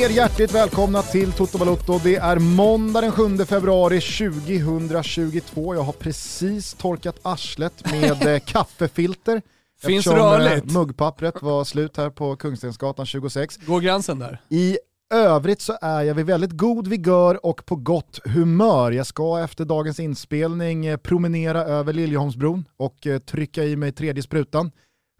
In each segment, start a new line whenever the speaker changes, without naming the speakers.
er hjärtligt välkomna till Toto Balotto. Det är måndag den 7 februari 2022. Jag har precis torkat arslet med eh, kaffefilter.
Finns
eftersom, eh,
rörligt.
Muggpappret var slut här på Kungstensgatan 26.
Går gränsen där?
I övrigt så är jag vid väldigt god vigör och på gott humör. Jag ska efter dagens inspelning eh, promenera över Liljeholmsbron och trycka i mig tredje sprutan.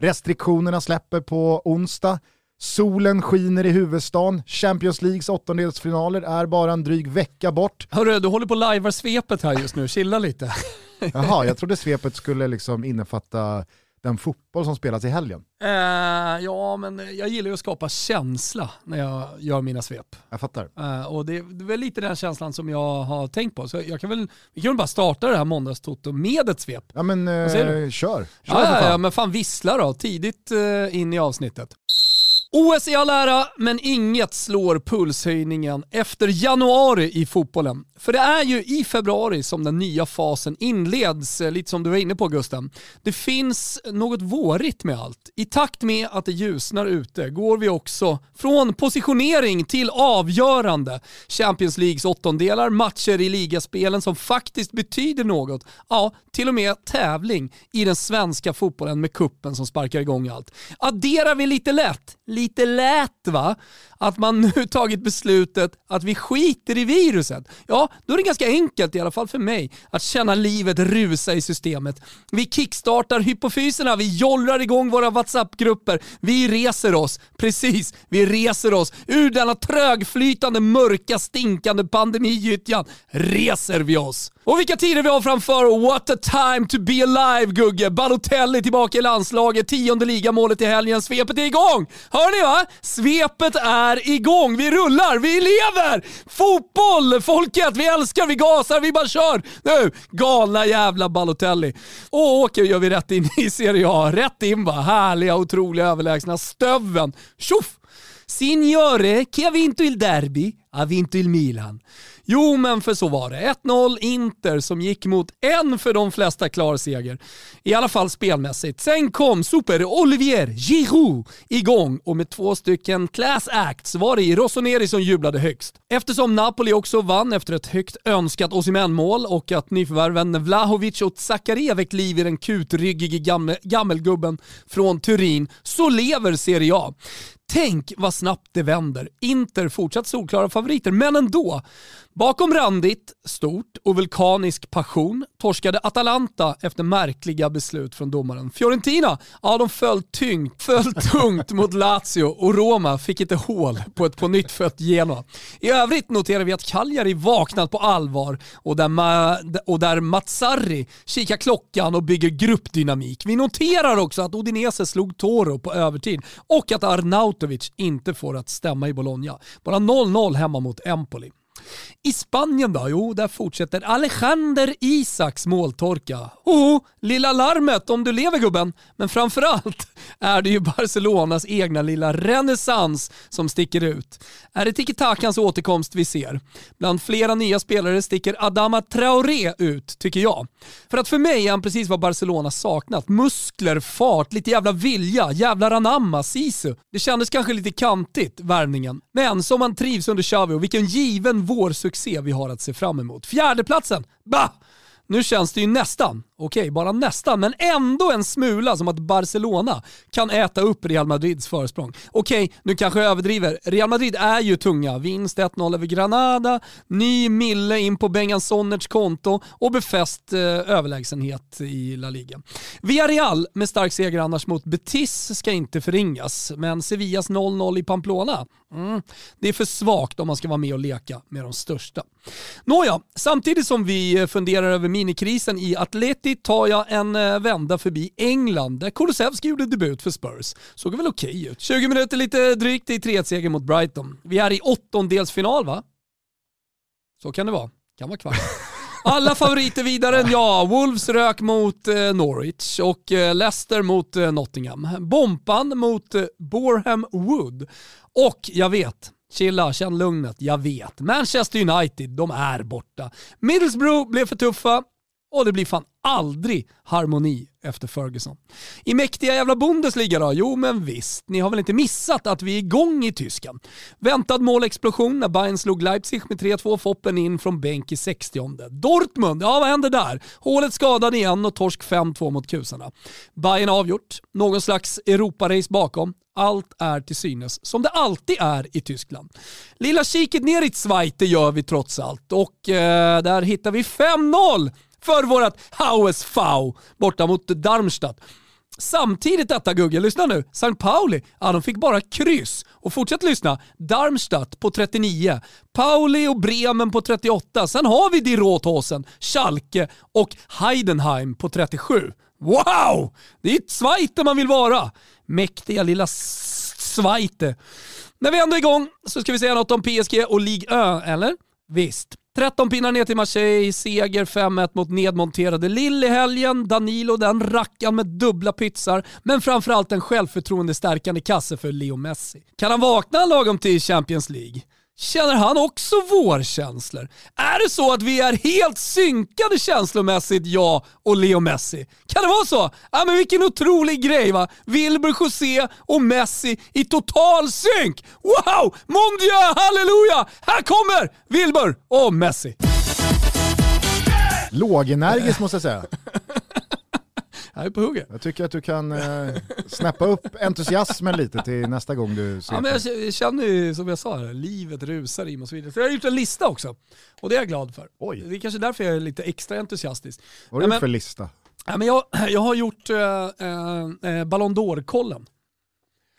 Restriktionerna släpper på onsdag. Solen skiner i huvudstaden. Champions Leagues åttondelsfinaler är bara en dryg vecka bort.
Hörru, du håller på att lajvar svepet här just nu, chilla lite.
Jaha, jag trodde svepet skulle liksom innefatta den fotboll som spelas i helgen.
Eh, ja, men jag gillar ju att skapa känsla när jag gör mina svep.
Jag fattar.
Eh, och det, det är väl lite den känslan som jag har tänkt på. Så jag kan väl, vi kan väl bara starta det här måndagstoto med ett svep.
Ja men eh, kör. kör
Ja, ja, men fan vissla då, tidigt eh, in i avsnittet. OS i all ära, men inget slår pulshöjningen efter januari i fotbollen. För det är ju i februari som den nya fasen inleds, eh, lite som du var inne på Gusten. Det finns något vårigt med allt. I takt med att det ljusnar ute går vi också från positionering till avgörande. Champions Leagues åttondelar, matcher i ligaspelen som faktiskt betyder något. Ja, till och med tävling i den svenska fotbollen med kuppen som sparkar igång allt. Adderar vi lite lätt, lite lätt va, att man nu tagit beslutet att vi skiter i viruset. Ja, då är det ganska enkelt, i alla fall för mig, att känna livet rusa i systemet. Vi kickstartar hypofyserna, vi jollrar igång våra WhatsApp-grupper, vi reser oss, precis, vi reser oss ur denna trögflytande, mörka, stinkande pandemigyttjan. Reser vi oss. Och vilka tider vi har framför What a time to be alive Gugge! Balotelli tillbaka i landslaget, tionde ligamålet i helgen. Svepet är igång! Hör ni va? Svepet är är igång! Vi rullar, vi lever! Fotboll, folket! Vi älskar, vi gasar, vi bara kör! Nu, galna jävla Balotelli. Och åker gör vi rätt in i Serie A. Rätt in va? Härliga, otroliga, överlägsna stöven. Tjoff! Signore, che ha vinto il derby? Ha vinto il Milan. Jo, men för så var det. 1-0 Inter som gick mot en för de flesta klar seger. I alla fall spelmässigt. Sen kom super Olivier Giroud igång och med två stycken class acts var det Rossoneri som jublade högst. Eftersom Napoli också vann efter ett högt önskat Osimhen-mål och att nyförvärven Vlahovic och Zakaria väckt liv i den kutryggige gammel, gammelgubben från Turin så lever Serie A. Tänk vad snabbt det vänder. Inter fortsatt solklara favoriter, men ändå. Bakom randigt, stort och vulkanisk passion torskade Atalanta efter märkliga beslut från domaren. Fiorentina, ja de föll, tyngt, föll tungt mot Lazio och Roma fick inte hål på ett på nytt fött Genoa. I övrigt noterar vi att Cagliari vaknat på allvar och där, Ma- och där Mazzarri kikar klockan och bygger gruppdynamik. Vi noterar också att Odinese slog Toro på övertid och att Arnautovic inte får att stämma i Bologna. Bara 0-0 hemma mot Empoli. I Spanien då? Jo, där fortsätter Alexander Isaks måltorka. Oh, lilla larmet om du lever gubben. Men framförallt är det ju Barcelonas egna lilla renässans som sticker ut. Är det tiki-takans återkomst vi ser? Bland flera nya spelare sticker Adama Traoré ut, tycker jag. För att för mig är han precis vad Barcelona saknat. Muskler, fart, lite jävla vilja, jävla anamma, sisu. Det kändes kanske lite kantigt, värvningen. Men som han trivs under Xavi och vilken given vår succé vi har att se fram emot. Fjärdeplatsen, bah! Nu känns det ju nästan, okej, bara nästan, men ändå en smula som att Barcelona kan äta upp Real Madrids försprång. Okej, nu kanske jag överdriver. Real Madrid är ju tunga. Vinst 1-0 över Granada, ny mille in på Bengan Sonnerts konto och befäst eh, överlägsenhet i La Liga. Villarreal med stark seger annars mot Betis ska inte förringas, men Sevillas 0-0 i Pamplona, mm, det är för svagt om man ska vara med och leka med de största. Nåja, samtidigt som vi eh, funderar över minikrisen i Atleti tar jag en eh, vända förbi England där Kulusevski gjorde debut för Spurs. Såg väl okej ut. 20 minuter lite drygt i 3-1-seger mot Brighton. Vi är i åttondelsfinal va? Så kan det vara. Kan vara kvart. Alla favoriter vidare, ja. Wolves rök mot eh, Norwich och eh, Leicester mot Nottingham. Bompan mot Boreham Wood. Och jag vet, Chilla, känn lugnet, jag vet. Manchester United, de är borta. Middlesbrough blev för tuffa och det blir fan aldrig harmoni efter Ferguson. I mäktiga jävla Bundesliga då? Jo men visst, ni har väl inte missat att vi är igång i Tyskland? Väntad målexplosion när Bayern slog Leipzig med 3-2, Foppen in från bänk i 60 Dortmund, ja vad händer där? Hålet skadad igen och torsk 5-2 mot kusarna. Bayern avgjort, någon slags Europarace bakom. Allt är till synes som det alltid är i Tyskland. Lilla kiket ner i Zweite gör vi trots allt och eh, där hittar vi 5-0 för vårt HSV borta mot Darmstadt. Samtidigt detta Gugge, lyssna nu. St. Pauli, ja de fick bara kryss. Och fortsätt lyssna. Darmstadt på 39, Pauli och Bremen på 38. Sen har vi Die Rothausen, Schalke och Heidenheim på 37. Wow! Det är ett Zweite man vill vara. Mäktiga lilla Zweite. När vi ändå är igång så ska vi säga något om PSG och Ligue 1, eller? Visst. 13 pinnar ner till Marseille, seger 5-1 mot nedmonterade Lill i helgen, Danilo den rackan med dubbla pytsar, men framförallt en självförtroendestärkande kasse för Leo Messi. Kan han vakna lagom till Champions League? Känner han också vårkänslor? Är det så att vi är helt synkade känslomässigt, jag och Leo Messi? Kan det vara så? Ja men vilken otrolig grej va? Wilbur José och Messi i total synk! Wow! Mon Dieu, halleluja! Här kommer Wilbur och Messi.
Lågenergisk måste jag säga.
Jag är på hugget.
Jag tycker att du kan eh, snäppa upp entusiasmen lite till nästa gång du ser
ja, men jag känner ju som jag sa, livet rusar i mig och så vidare. Så jag har gjort en lista också. Och det är jag glad för.
Oj.
Det är kanske därför jag är lite extra entusiastisk.
Vad är det för lista?
Ja, men jag, jag har gjort äh, äh, Ballon d'Or-kollen.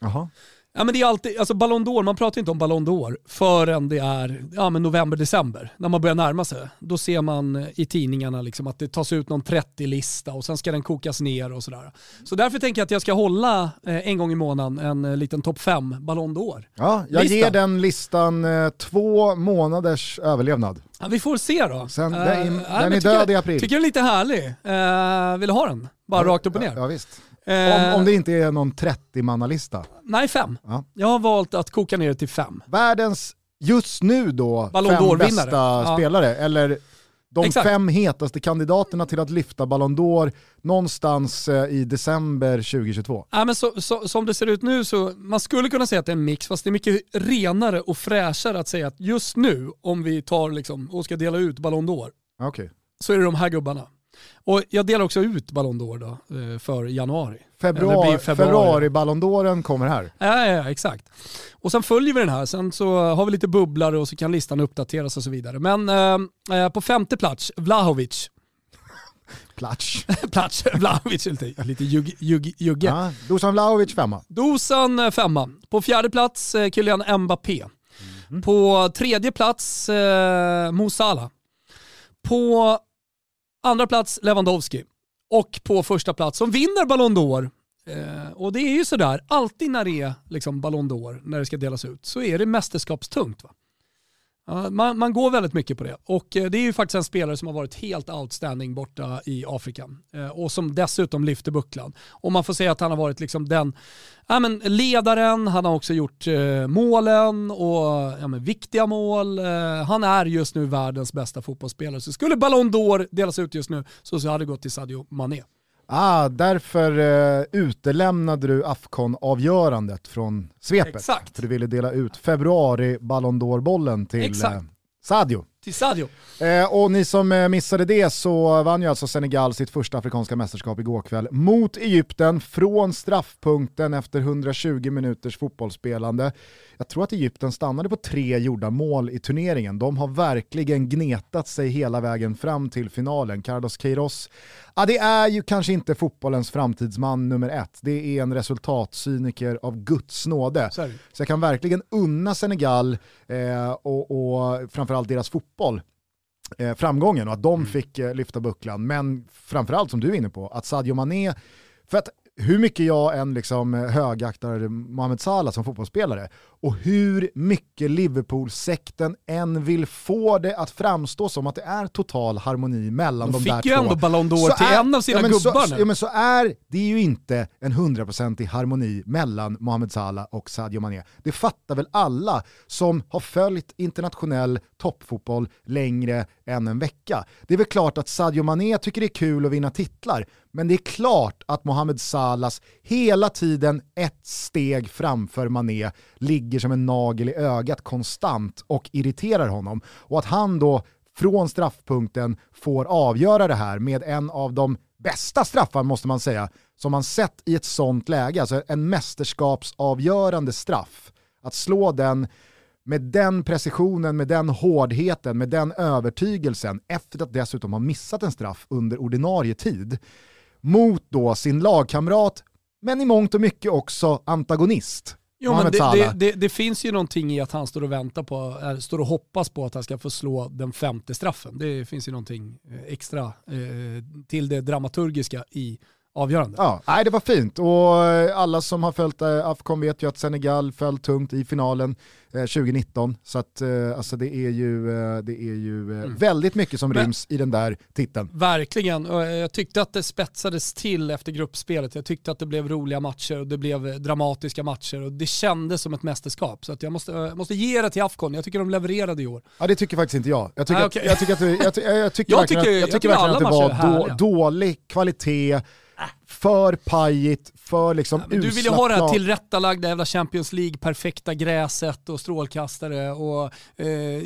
Jaha.
Ja, men det är alltid, alltså Ballon d'Or, man pratar inte om Ballon d'Or förrän det är ja, november-december. När man börjar närma sig. Då ser man i tidningarna liksom att det tas ut någon 30-lista och sen ska den kokas ner och sådär. Så därför tänker jag att jag ska hålla eh, en gång i månaden en eh, liten topp 5 Ballon d'Or.
Ja, jag
Lista.
ger den listan eh, två månaders överlevnad.
Ja, vi får se då.
Sen,
Eh,
den,
ja,
den
men
är död
jag-
i april.
Tycker den är lite härlig. Eh, vill du ha den? Bara rakt upp och ner?
Ja, ja, visst.
Eh,
Om, om det inte är någon 30-mannalista.
Nej, fem.
Ja.
Jag har valt att koka ner det till fem.
Världens, just nu då,
Ballon
fem bästa
Ja.
spelare. Eller de
Exakt.
fem hetaste kandidaterna till att lyfta Ballon d'Or någonstans eh, i december 2022.
Ja, men så, så, som det ser ut nu så man skulle kunna säga att det är en mix, fast det är mycket renare och fräschare att säga att just nu, om vi tar liksom, och ska dela ut Ballon d'Or,
Okej.
så är det de här gubbarna. Och jag delar också ut Ballon d'Or då, eh, för januari.
Februari,
februari.
februari Ballon d'Oren kommer här.
Ja, ja, exakt. Och sen följer vi den här, sen så har vi lite bubblare och så kan listan uppdateras och så vidare. Men eh, eh, på femte plats, Vlahovic.
Klatsch.
plats, Vlahovic lite, lite jugg, jugg, jugge.
Ja, Dusan Vlahovic femma.
Dosan eh, femma. På fjärde plats Kylian Mbappé. På tredje plats eh, Mo Salah. På andra plats Lewandowski. Och på första plats, som vinner Ballon d'Or, eh, och det är ju sådär, alltid när det är liksom Ballon d'Or, när det ska delas ut, så är det mästerskapstungt. Va? Man, man går väldigt mycket på det. Och eh, det är ju faktiskt en spelare som har varit helt outstanding borta i Afrika. Eh, och som dessutom lyfter bucklan. Och man får säga att han har varit liksom den ja, men ledaren, han har också gjort eh, målen och ja, men viktiga mål. Han är just nu världens bästa fotbollsspelare. Så skulle Ballon d'Or delas ut just nu så, så hade det gått till Sadio Mané.
Ah, därför eh, utelämnade du Afcon-avgörandet från svepet.
Exakt.
För du ville dela ut februari Ballon d'Or-bollen till
Exakt.
eh, Sadio.
Till Sadio.
Eh, och ni som eh, missade det så vann ju alltså Senegal sitt första afrikanska mästerskap igår kväll mot Egypten från straffpunkten efter 120 minuters fotbollsspelande. Jag tror att Egypten stannade på tre gjorda mål i turneringen. De har verkligen gnetat sig hela vägen fram till finalen. Carlos Queiroz, ja, det är ju kanske inte fotbollens framtidsman nummer ett. Det är en resultatcyniker av Guds nåde.
Det.
Så jag kan verkligen unna Senegal eh, och, och framförallt deras fotboll eh, framgången och att de fick eh, lyfta bucklan. Men framförallt som du är inne på, att Sadio Mané, för att hur mycket jag än liksom högaktar Mohamed Salah som fotbollsspelare, Och hur mycket Liverpool-sekten än vill få det att framstå som att det är total harmoni mellan de, de där två.
De fick ju ändå Ballon d'Or till är, en av sina
ja,
gubbar
så, nu. Ja men så är det är ju inte en hundraprocentig harmoni mellan Mohamed Salah och Sadio Mané. Det fattar väl alla som har följt internationell toppfotboll längre än en vecka. Det är väl klart att Sadio Mané tycker det är kul att vinna titlar, men det är klart att Mohamed Salahs hela tiden ett steg framför Mané ligger som en nagel i ögat konstant och irriterar honom. Och att han då från straffpunkten får avgöra det här med en av de bästa straffar måste man säga, som man sett i ett sånt läge, alltså en mästerskapsavgörande straff. Att slå den med den precisionen, med den hårdheten, med den övertygelsen efter att dessutom ha missat en straff under ordinarie tid mot då sin lagkamrat, men i mångt och mycket också antagonist.
Jo, men det, det, det, det, finns ju någonting i att han står och väntar på, äh, står och hoppas på att han ska få slå den femte straffen. Det finns ju någonting eh, extra eh, till det dramaturgiska i avgörande.
Ja, nej, det var fint och eh, alla som har följt eh, Afcon vet ju att Senegal föll tungt i finalen 2019. Eh, Så att, alltså det är ju, det är ju mm. väldigt mycket som Men, ryms i den där titeln.
Verkligen, jag tyckte att det spetsades till efter gruppspelet. Jag tyckte att det blev roliga matcher och det blev dramatiska matcher och det kändes som ett mästerskap. Så att jag måste, jag måste ge det till Afcon, jag tycker de levererade i år.
Ja det tycker faktiskt inte jag. Jag tycker, att, jag tycker, att, jag, tycker, jag tycker verkligen, tycker, jag tycker verkligen att det var då, dålig kvalitet, för pajigt, för liksom
ja, Du vill ju ha det här tillrättalagda jävla Champions League, perfekta gräset och strålkastare och eh,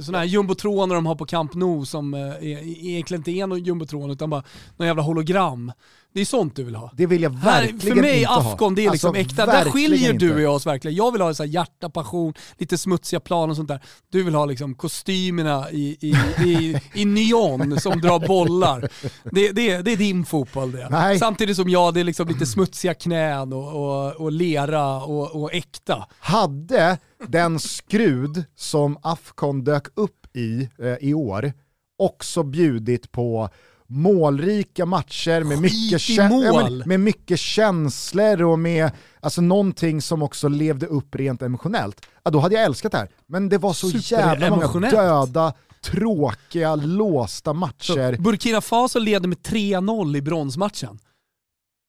sådana här jumbotroner de har på Camp Nou som eh, egentligen inte är någon jumbotron utan bara någon jävla hologram. Det är sånt du vill ha.
Det vill jag verkligen
Här, För mig
inte
Afghan, det är liksom alltså, äkta. Där skiljer inte. du och oss verkligen. Jag vill ha så här hjärta, passion, lite smutsiga plan och sånt där. Du vill ha liksom kostymerna i, i, i, i neon som drar bollar. Det, det, det är din fotboll det. Nej. Samtidigt som jag, det är liksom lite smutsiga knän och, och, och lera och, och äkta.
Hade den skrud som Afcon dök upp i eh, i år också bjudit på målrika matcher med mycket, ja, med mycket känslor och med alltså, någonting som också levde upp rent emotionellt, ja, då hade jag älskat det här. Men det var så jävla många döda, tråkiga, låsta matcher.
Så Burkina Faso leder med 3-0 i bronsmatchen.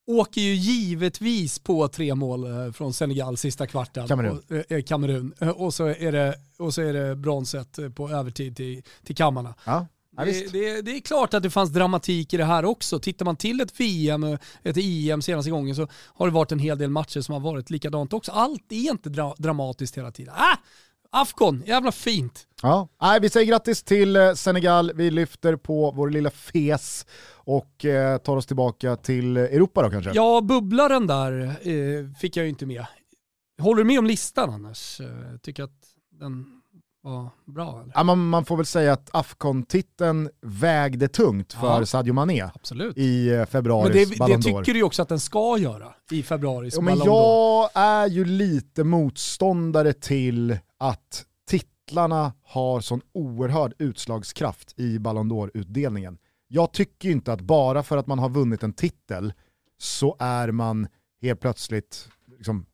Åker ju givetvis på tre mål eh, från Senegal sista kvarten.
Kamerun.
Och, eh, Kamerun. Och, så är det, och så är det bronset på övertid till, till kammarna.
Ja.
Ja, det, det, det, är klart att det fanns dramatik i det här också. Tittar man till ett VM, ett EM senaste gången så har det varit en hel del matcher som har varit likadant också. Allt är inte dra dramatiskt hela tiden. Ah! Afghan, jävla fint.
Ja, Nej, vi säger grattis till eh, Senegal, vi lyfter på vår lilla fes och eh, tar oss tillbaka till Europa då kanske?
Ja, bubblaren där eh, fick jag ju inte med. Håller du med om listan annars? Eh, tycker att den var bra? Eller?
Ja, man, man, får väl säga att Afcon-titeln vägde tungt för ja, Sadio Mané
absolut.
i eh, februaris
Men det, det tycker du ju också att den ska göra i februaris
ja, men Jag är ju lite motståndare till att titlarna har sån oerhörd utslagskraft i Ballon d'Or-utdelningen. Jag tycker inte att bara för att man har vunnit en titel så är man helt plötsligt liksom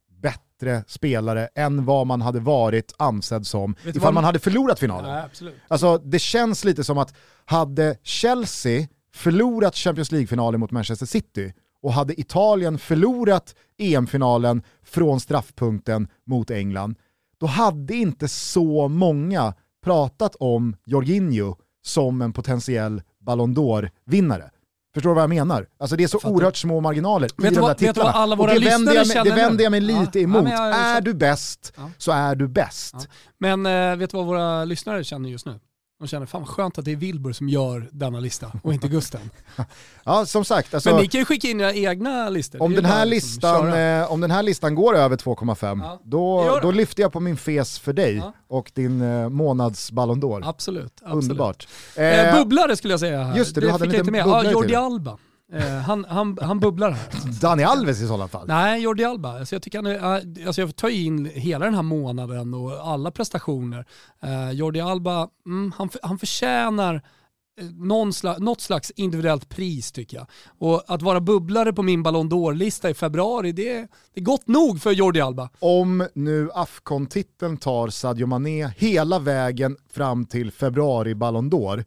bättre spelare än vad man hade varit ansedd som ifall man... man hade förlorat finalen.
Ja,
alltså, det känns lite som att hade Chelsea förlorat Champions League-finalen mot Manchester City och hade Italien förlorat EM-finalen från straffpunkten mot England, då hade inte så många pratat om Jorginho som en potentiell Ballon d'Or-vinnare. Förstår du vad jag menar? Alltså det är så oerhört små marginaler vet i de där titlarna.
alla våra och
det vänder
jag,
mig, det vänder jag mig lite ja. emot. Ja, är du bäst ja. så är du bäst.
Men äh, vet du vad våra lyssnare känner just nu? De känner, fan vad skönt att det är Wilbur som gör denna lista och inte Gusten.
ja, som sagt. Alltså,
Men ni kan ju skicka in era egna listor.
Om den, här listan, eh, om den här listan går över 2,5, ja, då, då lyfter jag på min fes för dig ja. och din eh, månads Ballon d'Or.
Absolut, absolut.
Underbart.
Eh, eh, bubblare skulle jag säga här.
Just det, du det hade en liten med.
Ja, Jordi Alba. Eh, han, han, han bubblar här.
Dani Alves i sådana fall?
Nej, Jordi Alba. Alltså jag, tycker han är, eh, alltså jag tar in hela den här månaden och alla prestationer. Eh, Jordi Alba, mm, han, han förtjänar eh, någon slags, något slags individuellt pris tycker jag. Och att vara bubblare på min Ballon d'Or-lista i februari, det är, det är gott nog för Jordi Alba.
Om nu Afcon-titeln tar Sadio Mané hela vägen fram till februari Ballon d'Or,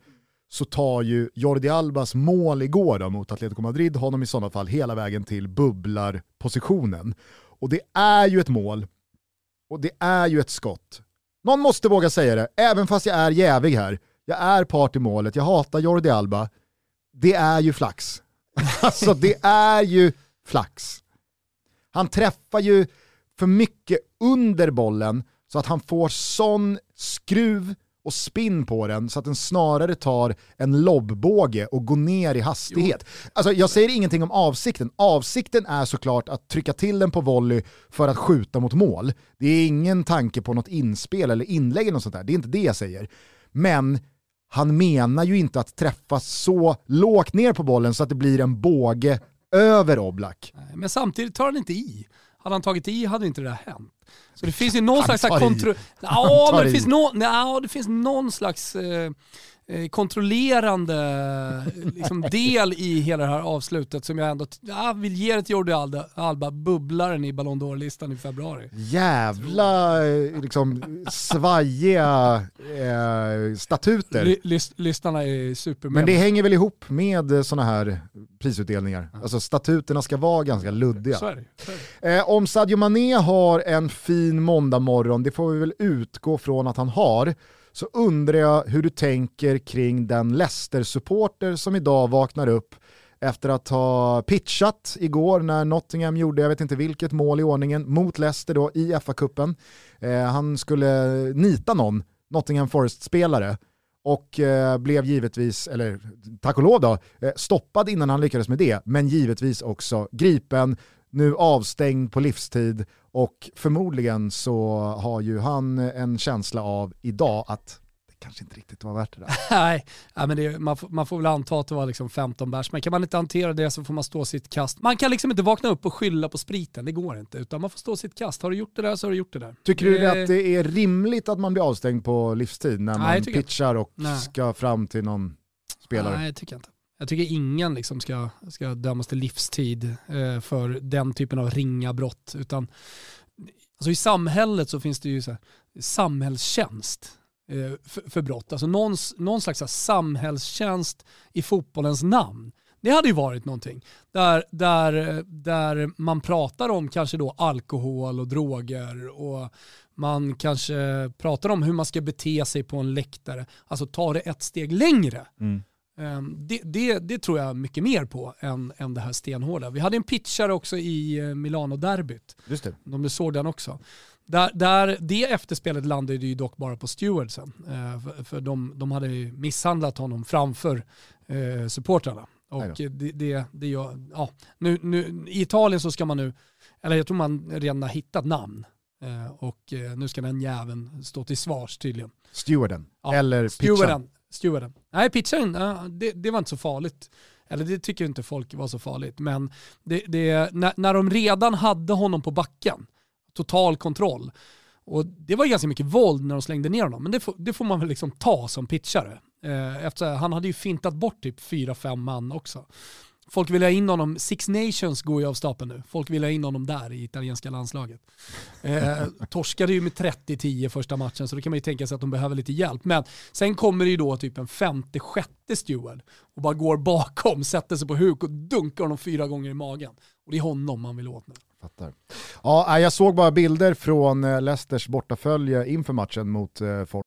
så tar ju Jordi Albas mål igår då, mot Atletico Madrid honom i sådana fall hela vägen till bubblarpositionen. Och det är ju ett mål, och det är ju ett skott. Någon måste våga säga det, även fast jag är jävig här. Jag är part i målet, jag hatar Jordi Alba. Det är ju flax. alltså det är ju flax. Han träffar ju för mycket under bollen så att han får sån skruv och spinn på den så att den snarare tar en lobbåge och går ner i hastighet. Alltså, jag säger ingenting om avsikten. Avsikten är såklart att trycka till den på volley för att skjuta mot mål. Det är ingen tanke på något inspel eller inlägg eller något sånt där. Det är inte det jag säger. Men han menar ju inte att träffa så lågt ner på bollen så att det blir en båge över Oblak.
Men samtidigt tar han inte i. Hade han tagit i hade inte det där hänt. Så det finns ju någon slags kontroll... Ja, men det finns, no... ja, det finns någon slags eh, kontrollerande liksom, del i hela det här avslutet som jag ändå ja, vill ge det till Jordi Alba, Alba bubblaren i Ballon d'Or-listan i februari.
Jävla eh, liksom, svajiga eh, statuter.
Lys lyssnarna är super
Men det hänger väl ihop med sådana här prisutdelningar. Alltså statuterna ska vara ganska luddiga.
Så är det. Så är det.
Eh, om Sadio Mané har en fin måndagmorgon, det får vi väl utgå från att han har, så undrar jag hur du tänker kring den Leicester-supporter som idag vaknar upp efter att ha pitchat igår när Nottingham gjorde, jag vet inte vilket mål i ordningen, mot Leicester då i FA-cupen. Eh, han skulle nita någon Nottingham Forest-spelare och eh, blev givetvis, eller tack och lov då, eh, stoppad innan han lyckades med det, men givetvis också gripen, nu avstängd på livstid och förmodligen så har ju han en känsla av idag att det kanske inte riktigt var värt det där.
Nej, men det, man, får, man får väl anta att det var liksom 15 bärs, men kan man inte hantera det så får man stå sitt kast. Man kan liksom inte vakna upp och skylla på spriten, det går inte, utan man får stå sitt kast. Har du gjort det där så har du gjort det där.
Tycker det... du att det är rimligt att man blir avstängd på livstid när man pitchar och Nej. ska fram till någon spelare?
Nej, det tycker jag inte. Jag tycker ingen liksom ska, ska dömas till livstid eh, för den typen av ringa brott. Utan, alltså I samhället så finns det ju så här, samhällstjänst eh, för, för, brott. Alltså någon, någon slags här, samhällstjänst i fotbollens namn. Det hade ju varit någonting. Där, där, där man pratar om kanske då alkohol och droger och man kanske pratar om hur man ska bete sig på en läktare. Alltså ta det ett steg längre. Mm. Ehm, det, det, det, tror jag mycket mer på än, än det här stenhårda. Vi hade en pitchare också i eh, Milano-derbyt.
Just det.
Om du såg den också. Där, där det efterspelet landade ju dock bara på stewardsen. Eh, för, för de, de hade misshandlat honom framför eh, supportrarna. Och det, det, det gör, ja, nu, nu, I Italien så ska man nu, eller jag tror man redan har hittat namn. Eh, och eh, nu ska den jäveln stå till svars tydligen.
Stewarden? Ja, eller pitcharen?
Stewarden. Nej, pizzan, det, det var inte så farligt. Eller det tycker inte folk var så farligt. Men det, det, när, när de redan hade honom på backen, total kontroll, och det var ganska mycket våld när de slängde ner honom, men det får, det får man väl liksom ta som pitchare. Eh, efter, han hade ju fintat bort typ 4-5 man också. Folk vill ha in honom, Six Nations går ju av stapeln nu. Folk vill ha in honom där i italienska landslaget. Eh, torskade ju med 30-10 första matchen så då kan man ju tänka sig att de behöver lite hjälp. Men sen kommer det ju då typ en femte, sjätte steward och bara går bakom, sätter sig på huk och dunkar honom fyra gånger i magen. Och det är honom man vill åt nu.
Fattar. Ja, jag såg bara bilder från eh, Leicesters bortafölje inför matchen mot eh, Fort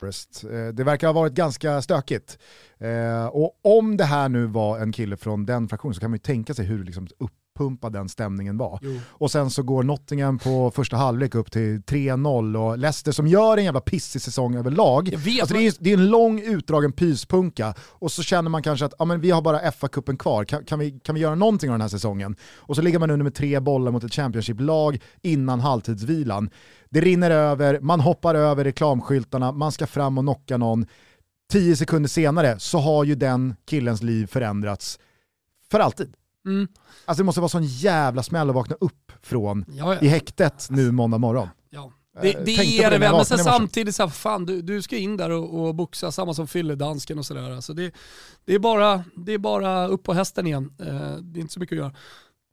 Forest.
Eh, det verkar ha varit ganska stökigt. Eh, och om det här nu var en kille från den fraktionen så kan man ju tänka sig hur liksom upp uppumpad den stämningen var. Jo. Och sen så går Nottingham på första halvlek upp till 3-0 och Leicester som gör en jävla pissig säsong överlag. Alltså det, är, det är en lång utdragen pyspunka och så känner man kanske att ja, men vi har bara FA-cupen kvar, kan, kan, vi, kan vi göra någonting av den här säsongen? Och så ligger man under med tre bollar mot ett Championship-lag innan halvtidsvilan. Det rinner över, man hoppar över reklamskyltarna, man ska fram och knocka någon. Tio sekunder senare så har ju den killens liv förändrats för alltid. Mm. Alltså det måste vara sån jävla smäll att vakna upp från ja, ja. i häktet nu måndag morgon.
Ja. Det, det är det väl, men sen samtidigt så här, fan du, du ska in där och, och boxa, samma som fylledansken och sådär. Alltså det, det, är bara, det är bara upp på hästen igen, uh, det är inte så mycket att göra.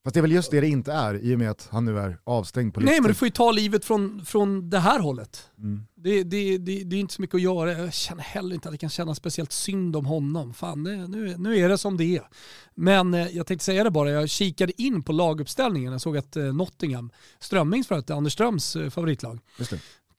Fast det är väl just det det inte är i och med att han nu är avstängd på
livstid. Nej men du får ju ta livet från, från det här hållet. Mm. Det, det, det, det är inte så mycket att göra. Jag känner heller inte att det kan kännas speciellt synd om honom. Fan, nu, nu är det som det är. Men eh, jag tänkte säga det bara, jag kikade in på laguppställningen. Jag såg att eh, Nottingham, Strömmings för att Anders Ströms eh, favoritlag. Jag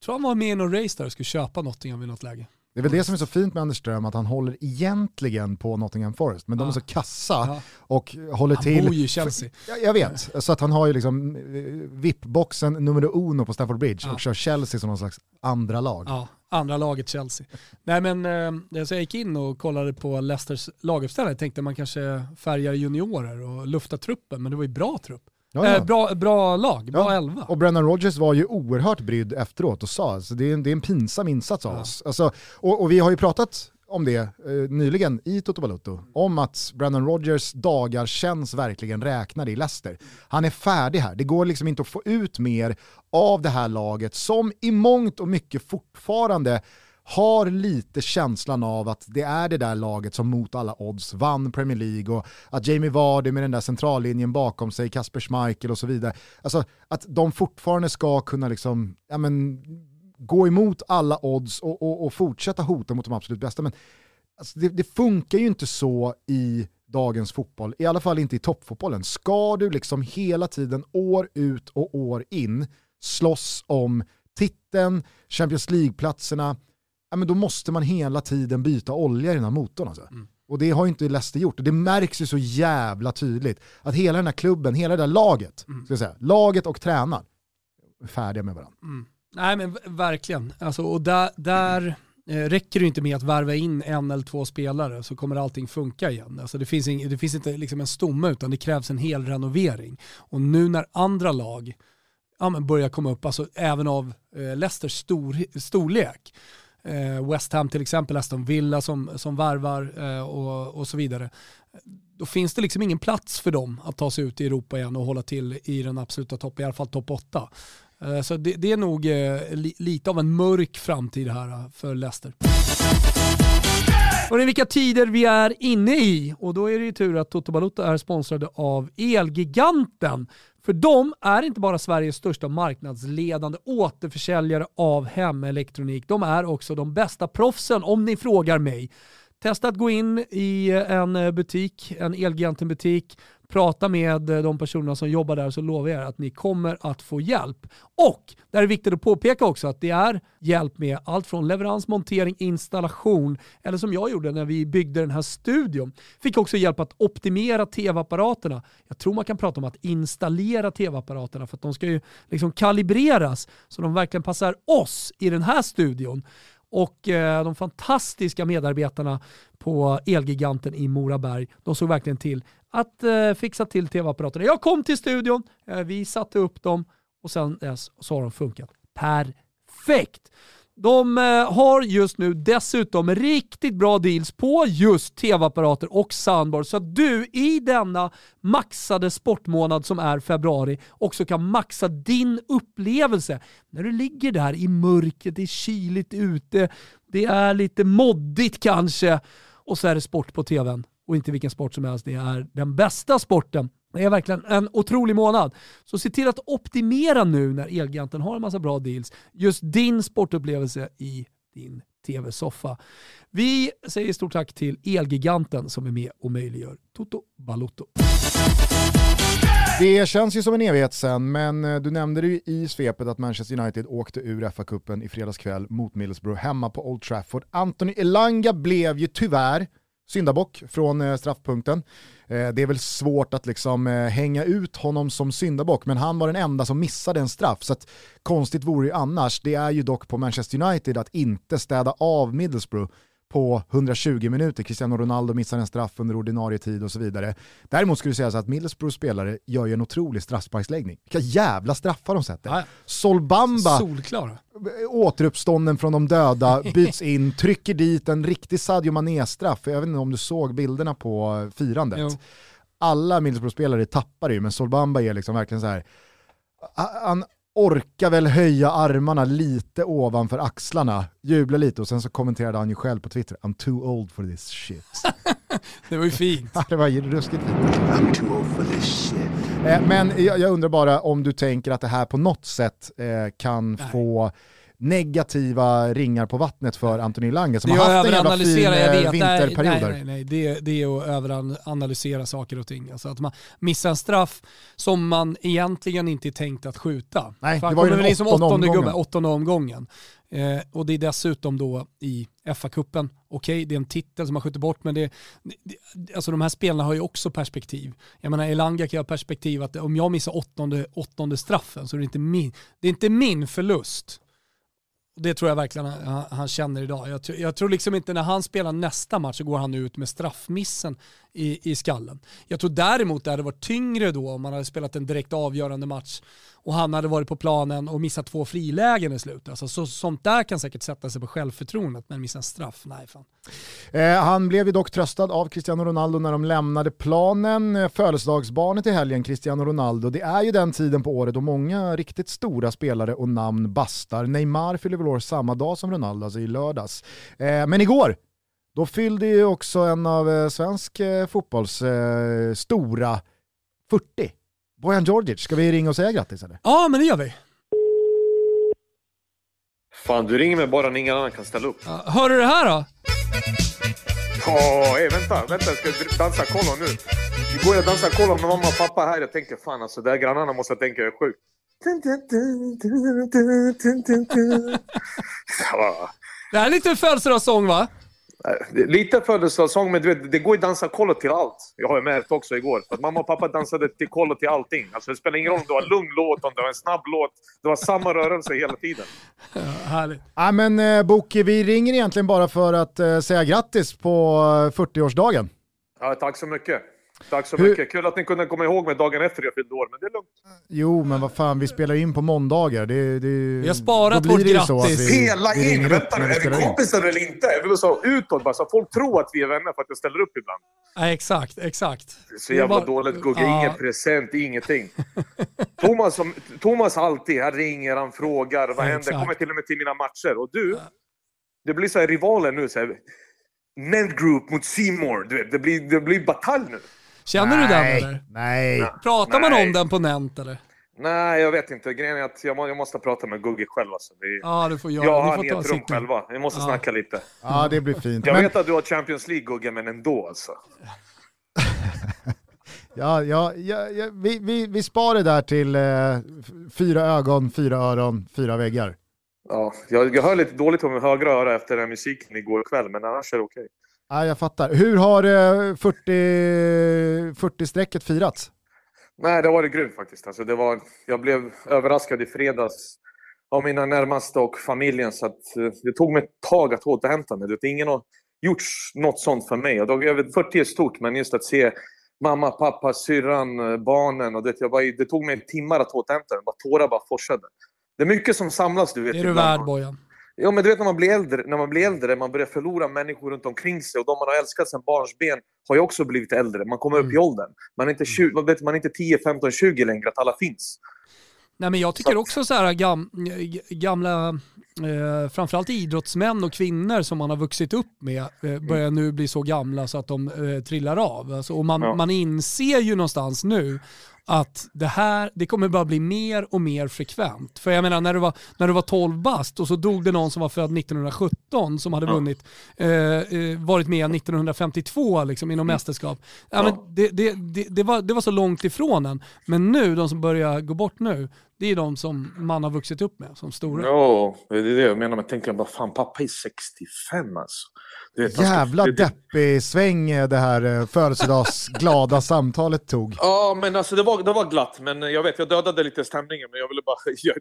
tror han var med i någon race där och skulle köpa Nottingham i något läge.
Det är väl det som är så fint med Anders Ström, att han håller egentligen på Nottingham Forest, men de är så kassa ja. och håller
han
till... Han
bor ju i Chelsea.
Jag, jag vet, så att han har ju liksom eh, VIP-boxen nummer uno på Stafford Bridge ja. och kör Chelsea som någon slags andra lag.
Ja, andra laget Chelsea. Nej men, eh, så jag gick in och kollade på Leicesters laguppställning, tänkte man kanske färgar juniorer och luftar truppen, men det var ju bra trupp. Ja, ja. Eh, bra, bra lag, bra elva.
Och Brennan Rodgers var ju oerhört brydd efteråt och sa alltså, det, är en, det är en pinsam insats av oss. Alltså, och, och, vi har ju pratat om det eh, nyligen i Toto Balutto, om att Brennan Rodgers dagar känns verkligen räknade i Leicester. Han är färdig här, det går liksom inte att få ut mer av det här laget som i mångt och mycket fortfarande har lite känslan av att det är det där laget som mot alla odds vann Premier League och att Jamie Vardy med den där centrallinjen bakom sig, Kasper Schmeichel och så vidare. Alltså att de fortfarande ska kunna liksom, ja men, gå emot alla odds och, och, och fortsätta hota mot de absolut bästa. Men alltså, det, det funkar ju inte så i dagens fotboll, i alla fall inte i toppfotbollen. Ska du liksom hela tiden, år ut och år in, slåss om titeln, Champions League-platserna, ja, men då måste man hela tiden byta olja i den här motorn. Alltså. Mm. Och det har ju inte Leicester gjort. Och det märks ju så jävla tydligt att hela den här klubben, hela det där laget, mm. ska säga, laget och tränaren, är färdiga med varandra. Mm.
Nej men verkligen. Alltså, och där, där eh, räcker det inte med att värva in en eller två spelare så kommer allting funka igen. Alltså, det, finns ing, det finns inte liksom en stomme utan det krävs en hel renovering. Och nu när andra lag ja, men börjar komma upp, alltså även av eh, Leicesters stor, storlek, Eh, West Ham till exempel, Aston Villa som, som värvar eh, och, och så vidare. Då finns det liksom ingen plats för dem att ta sig ut i Europa igen och hålla till i den absoluta toppen, i alla fall topp 8. Eh, så det, det, är nog eh, li, lite av en mörk framtid här eh, för Leicester. Och det är vilka tider vi är inne i och då är det ju tur att Toto Balotto är sponsrade av Elgiganten. För de är inte bara Sveriges största marknadsledande återförsäljare av hemelektronik, de är också de bästa proffsen om ni frågar mig. Testa att gå in i en butik, en Elgiganten-butik, prata med eh, de personerna som jobbar där så lovar jag er att ni kommer att få hjälp. Och där är det viktigt att påpeka också att det är hjälp med allt från leverans, montering, installation eller som jag gjorde när vi byggde den här studion. Fick också hjälp att optimera tv-apparaterna. Jag tror man kan prata om att installera tv-apparaterna för att de ska ju liksom kalibreras så de verkligen passar oss i den här studion och eh, de fantastiska medarbetarna på Elgiganten i Moraberg, de såg verkligen till att eh, fixa till tv-apparaterna. Jag kom till studion, eh, vi satte upp dem och sen dess så har de funkat perfekt. De eh, har just nu dessutom riktigt bra deals på just tv-apparater och soundbar så att du i denna maxade sportmånad som är februari också kan maxa din upplevelse. När du ligger där i mörkret, det är kyligt ute, det är lite moddigt kanske och så är det sport på tvn och inte vilken sport som helst. Det är den bästa sporten Det är verkligen en otrolig månad. Så se till att optimera nu när Elgiganten har en massa bra deals. Just din sportupplevelse i din tv-soffa. Vi säger stort tack till Elgiganten som är med och möjliggör Toto Balotto.
Det känns ju som en evighet sen, men eh, du nämnde det ju i svepet att Manchester United åkte ur FA-cupen i fredags kväll mot Middlesbrough hemma på Old Trafford. Anthony Elanga blev ju tyvärr syndabock från eh, straffpunkten. Eh, det är väl svårt att liksom eh, hänga ut honom som syndabock, men han var den enda som missade en straff. Så att, konstigt vore det annars. Det är ju dock på Manchester United att inte städa av Middlesbrough på 120 minuter. Cristiano Ronaldo missar en straff under ordinarie tid och så vidare. Däremot skulle säga att Middlesbroughs spelare gör ju en otrolig straffsparksläggning. Vilka jävla straffar de sätter. Ja. Solbamba,
Solklara.
återuppstånden från de döda, byts in, trycker dit en riktig Sadio Mané-straff. Jag vet inte om du såg bilderna på firandet. Jo. Alla Middlesbrough-spelare tappar ju, men Solbamba är liksom verkligen så här han orkar väl höja armarna lite ovanför axlarna, jubla lite och sen så kommenterade han ju själv på Twitter, I'm too old for this shit.
det var ju fint.
det var ruskigt fint. I'm too old for this shit. Eh, men jag, jag, undrar bara om du tänker att det här på något sätt eh, kan Nej. få negativa ringar på vattnet för Anthony Lange som har haft en jävla fin jag vet. vinterperiod.
Nej, nej, nej, Det, det är att överanalysera saker och ting. Alltså att man missar en straff som man egentligen inte är tänkt att skjuta.
Nej, det var ju den liksom åttonde, åttonde, omgången.
åttonde omgången. Eh, och det är dessutom då i FA-cupen. Okej, okay, det är en titel som man skjuter bort, men det, det, alltså de här spelarna har ju också perspektiv. Jag menar, Elanga kan ha perspektiv att om jag missar åttonde, åttonde straffen så är det inte min, det är inte min förlust det tror jag verkligen han, han känner idag. Jag, jag, tror liksom inte när han spelar nästa match så går han ut med straffmissen i, i skallen. Jag tror däremot det hade varit tyngre då om man hade spelat en direkt avgörande match och han hade varit på planen och missat två frilägen i slutet. Alltså, så, sånt där kan säkert sätta sig på självförtroendet, men missa en straff, nej fan.
Eh, han blev ju dock tröstad av Cristiano Ronaldo när de lämnade planen. Eh, födelsedagsbarnet i helgen, Cristiano Ronaldo, det är ju den tiden på året då många riktigt stora spelare och namn bastar. Neymar fyller väl år samma dag som Ronaldo, alltså i lördags. Eh, men igår, då fyllde ju också en av eh, svensk eh, fotbolls eh, stora 40. Bojan Djordjic, ska vi ringa och säga grattis eller?
Ja, men det gör vi.
Fan, du ringer mig bara när ingen annan kan ställa upp.
Ja, hör du det här då?
Åh, oh, hey, vänta, vänta, jag ska dansa kollo nu. Igår jag dansade kollo med mamma och pappa här. Jag tänkte fan alltså, där grannarna måste tänka jag är sjuk.
Det här är lite födelsedagssång va?
Lite födelsedagssång, men du vet, det går ju dansa kollo till allt. Jag har märkt också igår. För att mamma och pappa dansade till kollo till allting. Alltså, det spelar ingen roll om det var en lugn låt, om det var en snabb låt. Det var samma rörelse hela tiden.
Ja, härligt.
Ja, men eh, Boki, vi ringer egentligen bara för att eh, säga grattis på 40-årsdagen.
Ja, tack så mycket. Tack så Hur... mycket. Kul att ni kunde komma ihåg mig dagen efter jag fyllde år, men det är lugnt.
Jo, men vad fan, vi spelar in på måndagar. Det, det,
vi har sparat vårt grattis.
Hela in! Vänta nu, är vi kompisar eller inte? Jag vill säga utåt bara, så folk tror att vi är vänner för att jag ställer upp ibland.
Ja, exakt, exakt.
Det är så jävla bara... dåligt, Gugge. Ja. Ingen present, ingenting. Thomas, som, Thomas alltid, han ringer, han frågar, vad ja, händer? Kommer till och med till mina matcher. Och du, det blir så här rivaler nu. Så här, Ned Group mot Seymour, du vet, det blir, det blir batalj nu.
Känner
nej,
du den eller?
Nej.
Pratar
nej.
man om den på Nent eller?
Nej, jag vet inte. Grejen är att jag, må, jag måste prata med Gugge själv. Alltså. Vi,
ja, du får göra.
Jag har ett rum själva. Vi måste ja. snacka lite.
Ja, det blir fint.
Jag men... vet att du har Champions League, Gugge, men ändå alltså.
ja, ja, ja, ja vi, vi, vi spar det där till eh, fyra ögon, fyra öron, fyra väggar.
Ja, jag, jag hör lite dåligt min högra öra efter den musiken igår kväll, men annars är det okej. Okay.
Ja, jag fattar. Hur har 40, 40 firats?
Nej, det har varit grymt faktiskt. Alltså, det var, jag blev överraskad i fredags av mina närmaste och familjen, så att, eh, det tog mig ett tag att återhämta mig. ingen har gjort något sånt för mig. Jag vet, 40 är stort, men just att se mamma, pappa, syrran, eh, barnen. Och det, jag bara, det tog mig timmar att återhämta mig. Bara, tårar bara forsade. Det är mycket som samlas, du vet.
Det är du värd, Bojan.
Ja, men du vet när man blir äldre, när man blir äldre, man börjar förlora människor runt omkring sig och de man har älskat sedan barnsben har ju också blivit äldre. Man kommer upp i mm. åldern. Man är inte, 20, man vet, man är inte 10, 15, 20 längre, att alla finns.
Nej, men jag tycker också så här gam, gamla, eh, framförallt idrottsmän och kvinnor som man har vuxit upp med eh, börjar nu bli så gamla så att de eh, trillar av. Alltså, och man,
Ja.
man inser ju någonstans nu att det här det kommer bara bli mer och mer frekvent. För jag menar när du var, när du var 12 bast och så dog det någon som var född 1917 som hade vunnit, eh, eh, varit med 1952 liksom, inom mästerskap. Ja,
Ja.
Men det, det, det, det, var, det var så långt ifrån en. Men nu, de som börjar gå bort nu, det är de som man har vuxit upp med som stora.
Ja, det är det jag menar. Men tänker jag bara, fan pappa är 65 alltså. Du vet, ska-
Jävla
det- det-
deppig sväng eh, det här eh, födelsedagsglada samtalet tog.
Ja, men alltså det var, det var glatt. Men jag vet, jag dödade lite stämningen. Men jag ville bara göra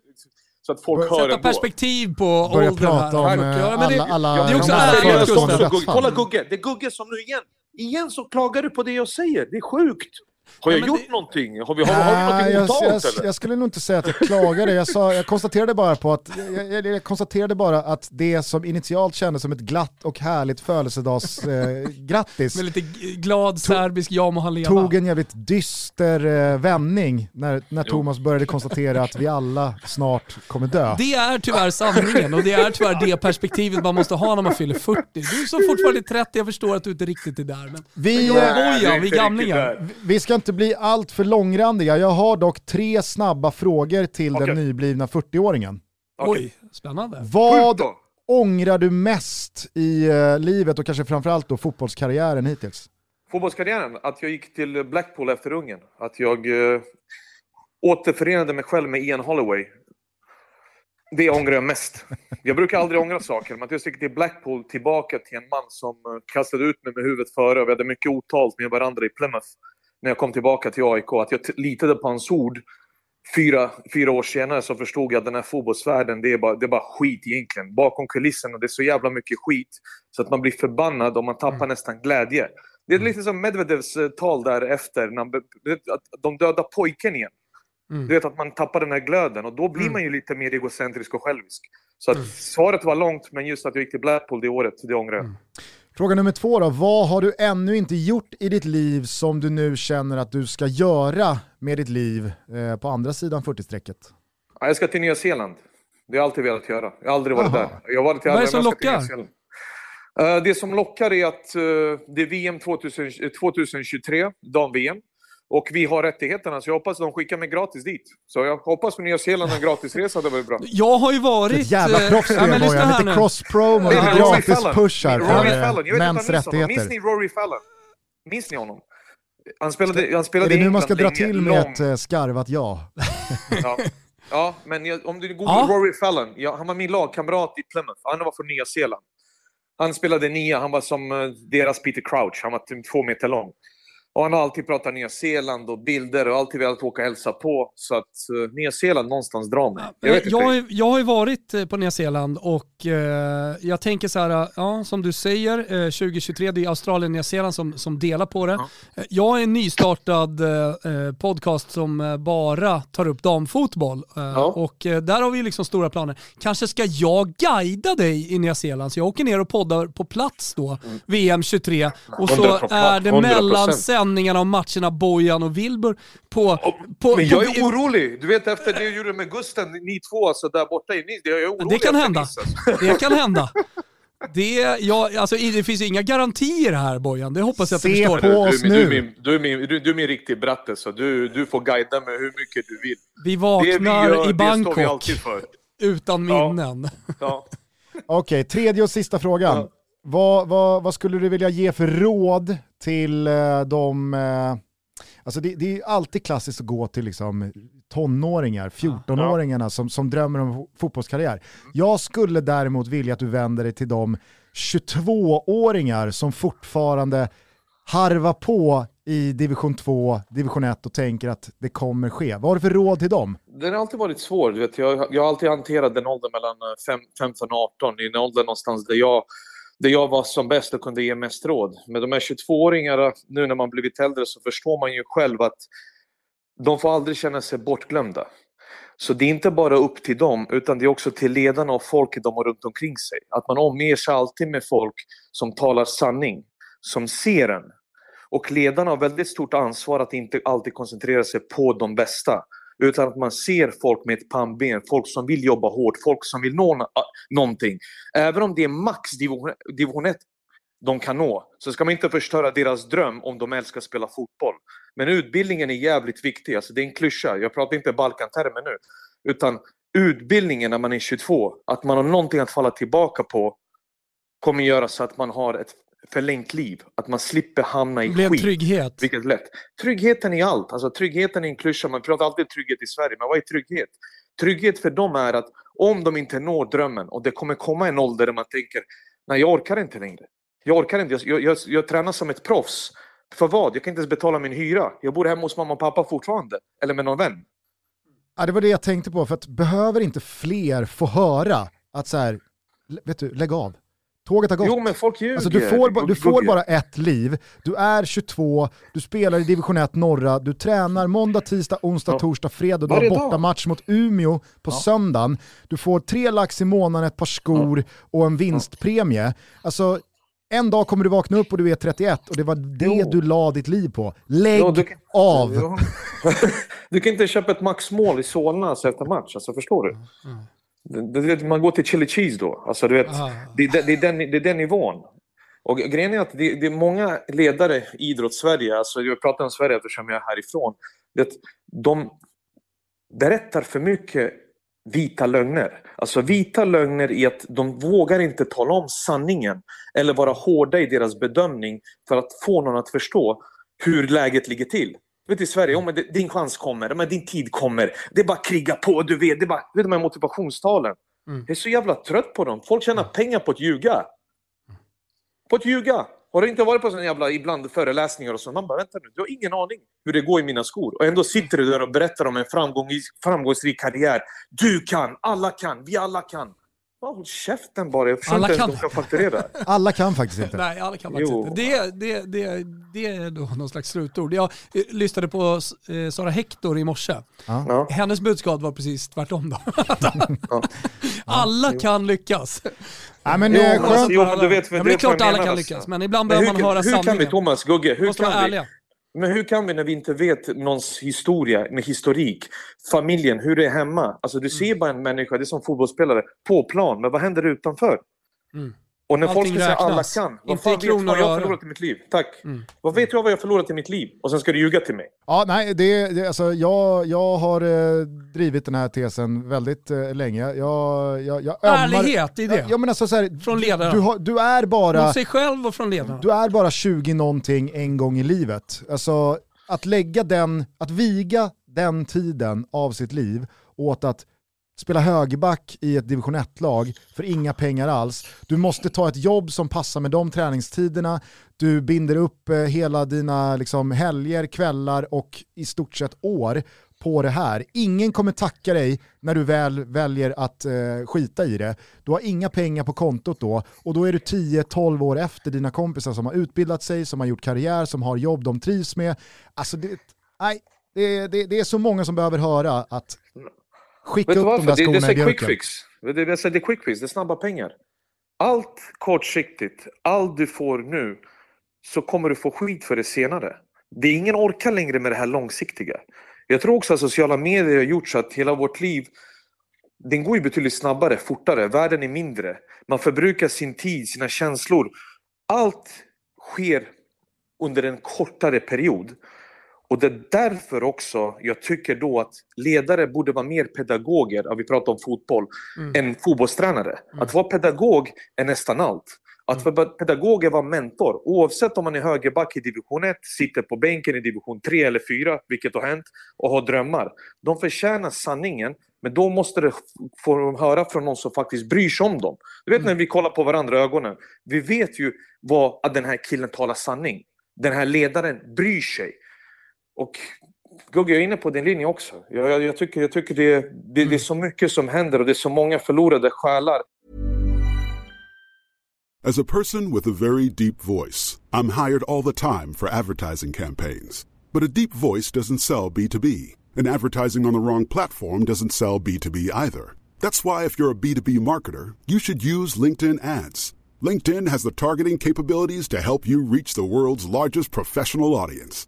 så att folk hör
Sätta perspektiv på
Börja
åldern här.
prata om
Ja,
eh,
men det-
alla, alla
Ja,
det är också
de
ärligt,
här.
Kolla Gugge, det är Gugge som nu igen. Igen så klagar du på det jag säger. Det är sjukt. Har jag
men
gjort
det-
någonting? Har vi, har, har vi
Nej,
någonting
jag,
otalt
jag,
eller?
jag skulle nog inte säga att jag klagade, jag, sa, jag konstaterade bara på att jag, jag, jag konstaterade bara att det som initialt kändes som ett glatt och härligt födelsedagsgrattis eh,
Med lite glad serbisk ja må han leva.
tog en jävligt dyster eh, vändning när, när
Jo.
Thomas började konstatera att vi alla snart kommer dö.
Det är tyvärr sanningen och det är tyvärr det perspektivet man måste ha när man fyller 40. Du som fortfarande är 30, jag förstår att du inte riktigt är där. Men
Vi,
jag
Nej,
Bojan,
inte
vi
riktigt
gamlingar.
vi ska inte bli allt för långrandiga, jag har dock tre snabba frågor till
Okej.
den nyblivna 40-åringen.
Okej.
Oj, spännande.
Vad ångrar du mest i eh, livet och kanske framförallt då fotbollskarriären hittills?
Fotbollskarriären, att jag gick till Blackpool efter Ungern. Att jag eh, återförenade mig själv med Ian Holloway. Det ångrar jag mest. Jag brukar aldrig ångra saker, men att jag gick till Blackpool tillbaka till en man som eh, kastade ut mig med huvudet före. och Vi hade mycket otalt med varandra i Plymouth när jag kom tillbaka till AIK. Att jag litade på hans ord. Fyra, fyra år senare så förstod jag att den här fotbollsvärlden, det är, bara, det är bara skit egentligen. Bakom kulisserna, det är så jävla mycket skit. Så att man blir förbannad och man tappar nästan glädje. Det är lite som Medvedevs eh, tal där efter, när han, att de dödar pojken igen.
Mm.
Du vet att man tappar den här glöden och då blir
Mm.
man ju lite mer egocentrisk och självisk. Så att
Mm.
svaret var långt, men just att jag gick till Blackpool det året, det ångrar jag.
Mm.
Fråga nummer två då, vad har du ännu inte gjort i ditt liv som du nu känner att du ska göra med ditt liv eh, på andra sidan 40-strecket?
Ja, jag ska till Nya Zeeland. Det har jag alltid velat göra. Jag har aldrig varit
Aha.
där. Jag har varit till
Vad är det som lockar?
Eh, det som lockar är att eh, det är VM 2000, eh, 2023, dam-VM. Och vi har rättigheterna, så jag hoppas de skickar mig gratis dit. Så jag hoppas på Nya Zeeland en gratisresa, det var bra.
Jag har ju varit...
Ett jävla
eh,
proffs
men lyssna
Bojan,
här
lite cross-promo, lite
är Rory
gratis
Fallon.
pushar
Rory
för
Fallon,
eh,
jag vet
mäns rättigheter.
Minns ni Rory Fallon? Minns ni honom? Han spelade, han spelade
Är det nu man ska dra
länge,
till med
lång.
ett eh, skarvat ja?
Ja, ja men jag, om du googlar
Ja.
Rory Fallon, ja, han var min lagkamrat i Plymouth. Han var från Nya Zeeland. Han spelade nia, han var som deras Peter Crouch, han var typ två meter lång. Och han har alltid pratat Nya Zeeland och bilder och alltid velat åka och hälsa på. Så att uh, Nya Zeeland någonstans drar mig. Jag vet
Eh, Jag, har jag har ju varit eh, på Nya Zeeland och eh, jag tänker så här, ja, som du säger, eh, 2023, det är Australien och Nya Zeeland som, som delar på det.
Ja.
Jag har en nystartad podcast som bara tar upp damfotboll och där har vi liksom stora planer. Kanske ska jag guida dig i Nya Zeeland, så jag åker ner och poddar på plats då, VM 23 och så
100%.
är det
100%.
mellan sändningarna av matcherna Bojan och Wilbur på... på
Men jag
på,
är orolig. Du vet efter det jag gjorde med Gusten, ni två alltså där borta i Nice. Jag är orolig
Det kan hända.
Nice, alltså.
Det kan hända. Det, ja, alltså, det finns inga garantier här Bojan, det hoppas jag att du
Se
förstår.
på
Du,
oss
du, du, är
nu.
min, du, är min, du, du är min riktig bratte, så du, du får guida mig hur mycket du vill.
Vi
Det vi
vaknar
gör,
i Bangkok utan
Ja.
minnen.
Ja.
Okej, tredje och sista frågan.
Ja.
Vad, vad, vad skulle du vilja ge för råd till eh, de... Eh, alltså det, det är ju alltid klassiskt att gå till liksom, tonåringar, 14-åringarna som, som drömmer om fo- fotbollskarriär. Jag skulle däremot vilja att du vänder dig till de 22-åringar som fortfarande harvar på i division 2, division 1 och tänker att det kommer ske. Vad har du för råd till dem?
Den har alltid varit svår. Du vet, jag, jag har alltid hanterat den åldern mellan eh, fem- 15 och 18, i en ålder någonstans där jag, där jag var som bäst och kunde ge mest råd. Men de här 22-åringarna, nu när man blivit äldre så förstår man ju själv att de får aldrig känna sig bortglömda. Så det är inte bara upp till dem, utan det är också till ledarna och folket de har runt omkring sig. Att man omger sig alltid med folk som talar sanning, som ser en. Och ledarna har väldigt stort ansvar att inte alltid koncentrera sig på de bästa, utan att man ser folk med ett pannben, folk som vill jobba hårt, folk som vill nå någonting. Även om det är max division, division 1 de kan nå, så ska man inte förstöra deras dröm om de älskar att spela fotboll. Men utbildningen är jävligt viktig, alltså det är en klyscha, jag pratar inte Balkantermer nu, utan utbildningen när man är 22, att man har någonting att falla tillbaka på, kommer göra så att man har ett förlängt liv. Att man slipper hamna i
det
skit.
trygghet.
Vilket lätt. Tryggheten i allt. Alltså, tryggheten är en klyscha. Man pratar alltid trygghet i Sverige, men vad är trygghet? Trygghet för dem är att om de inte når drömmen och det kommer komma en ålder där man tänker nej jag orkar inte längre. Jag orkar inte, jag, jag, jag tränar som ett proffs. För vad? Jag kan inte ens betala min hyra. Jag bor hemma hos mamma och pappa fortfarande. Eller med någon vän.
Ja, det var det jag tänkte på, för att behöver inte fler få höra att så här, vet du, lägg av. Tåget har gått.
Jo men folk ljuger.
Alltså, du får, du får bara ett liv, du är 22, du spelar i division 1 norra, du tränar måndag, tisdag, onsdag, ja. torsdag, fredag, du har borta match mot Umeå på ja. söndagen, du får tre lax i månaden, ett par skor ja. och en vinstpremie. Alltså, en dag kommer du vakna upp och du är 31 och det var det jo. du la ditt liv på. Lägg jo, kan, av!
du kan inte köpa ett maxmål i Solna efter match, alltså förstår du? Mm. Man går till chili cheese då. Alltså, du vet, det, det, det, är den, det är den nivån. Och grejen är att det, det är många ledare i idrotts-Sverige, alltså jag pratar om Sverige eftersom jag är härifrån, det, de berättar för mycket vita lögner. Alltså vita lögner i att de vågar inte tala om sanningen eller vara hårda i deras bedömning för att få någon att förstå hur läget ligger till. Vet, I Sverige, oh, men din chans kommer, men din tid kommer. Det är bara att kriga på, du vet. Det är bara, vet de här motivationstalen. Mm. Jag är så jävla trött på dem. Folk tjänar pengar på att ljuga. På att ljuga. Har du inte varit på sådana jävla ibland föreläsningar och så? Man bara, vänta nu, du har ingen aning hur det går i mina skor. Och ändå sitter du där och berättar om en framgångsrik karriär. Du kan, alla kan, vi alla kan. Håll käften bara, jag förstår alla inte kan. ens fakturera.
alla kan faktiskt inte.
Nej, alla kan faktiskt jo. inte. Det, det, det, det är då någon slags slutord. Jag eh, lyssnade på eh, Sara Hector i morse. Ja. Hennes budskap var precis tvärtom då. alla kan lyckas.
Ja, men, jo,
eh, skönt. Jo, men du vet, men det är klart alla kan lyckas, men ibland behöver man höra sanningen.
Hur kan vi, Thomas Gugge, hur kan vi?
Ärliga.
Men hur kan vi när vi inte vet någons historia, med historik, familjen, hur det är hemma? Alltså du ser mm. bara en människa, det är som fotbollsspelare, på plan, men vad händer utanför? Mm. Och när Allting folk ska säga alla kan, vad fan vet jag vad jag har förlorat i mitt liv? Tack. Mm. Vad vet jag vad jag har förlorat i mitt liv? Och sen ska du ljuga till mig.
Ja, nej, det, det, alltså, jag, jag har eh, drivit den här tesen väldigt eh, länge. Jag, jag, jag
Ärlighet i det.
Ja, men alltså, så här,
från ledarna.
Du, du, du, är bara...
Mot sig själv och från ledarna.
Du är bara 20 någonting en gång i livet. Alltså, att lägga den, att viga den tiden av sitt liv åt att spela högerback i ett division 1-lag för inga pengar alls. Du måste ta ett jobb som passar med de träningstiderna. Du binder upp eh, hela dina liksom, helger, kvällar och i stort sett år på det här. Ingen kommer tacka dig när du väl väljer att eh, skita i det. Du har inga pengar på kontot då och då är du 10-12 år efter dina kompisar som har utbildat sig, som har gjort karriär, som har jobb de trivs med. Alltså det, nej, det, det, det är så många som behöver höra att Skicka Vet upp de där skorna det, det,
det är quick fix. Det, det, det är quick fix, det är snabba pengar. Allt kortsiktigt, allt du får nu, så kommer du få skit för det senare. Det är ingen orkar längre med det här långsiktiga. Jag tror också att sociala medier har gjort så att hela vårt liv, den går ju betydligt snabbare, fortare, världen är mindre. Man förbrukar sin tid, sina känslor. Allt sker under en kortare period. Och det är därför också jag tycker då att ledare borde vara mer pedagoger, vi pratar om fotboll, mm. än fotbollstränare. Mm. Att vara pedagog är nästan allt. Att mm. vara pedagog är vara mentor. Oavsett om man är högerback i division 1, sitter på bänken i division 3 eller 4, vilket har hänt, och har drömmar. De förtjänar sanningen, men då måste det få höra från någon som faktiskt bryr sig om dem. Du vet mm. när vi kollar på varandra i ögonen, vi vet ju vad, att den här killen talar sanning. Den här ledaren bryr sig. Och Gugge, jag är inne på din linje också. Jag, jag, jag tycker, jag tycker det, det, det, är mm. så mycket som händer och det är så många förlorade själar.
As a person with a very deep voice, I'm hired all the time for advertising campaigns. But a deep voice doesn't sell B2B, and advertising on the wrong platform doesn't sell B2B either. That's why if you're a B2B marketer, you should use LinkedIn ads. LinkedIn has the targeting capabilities to help you reach the world's largest professional audience.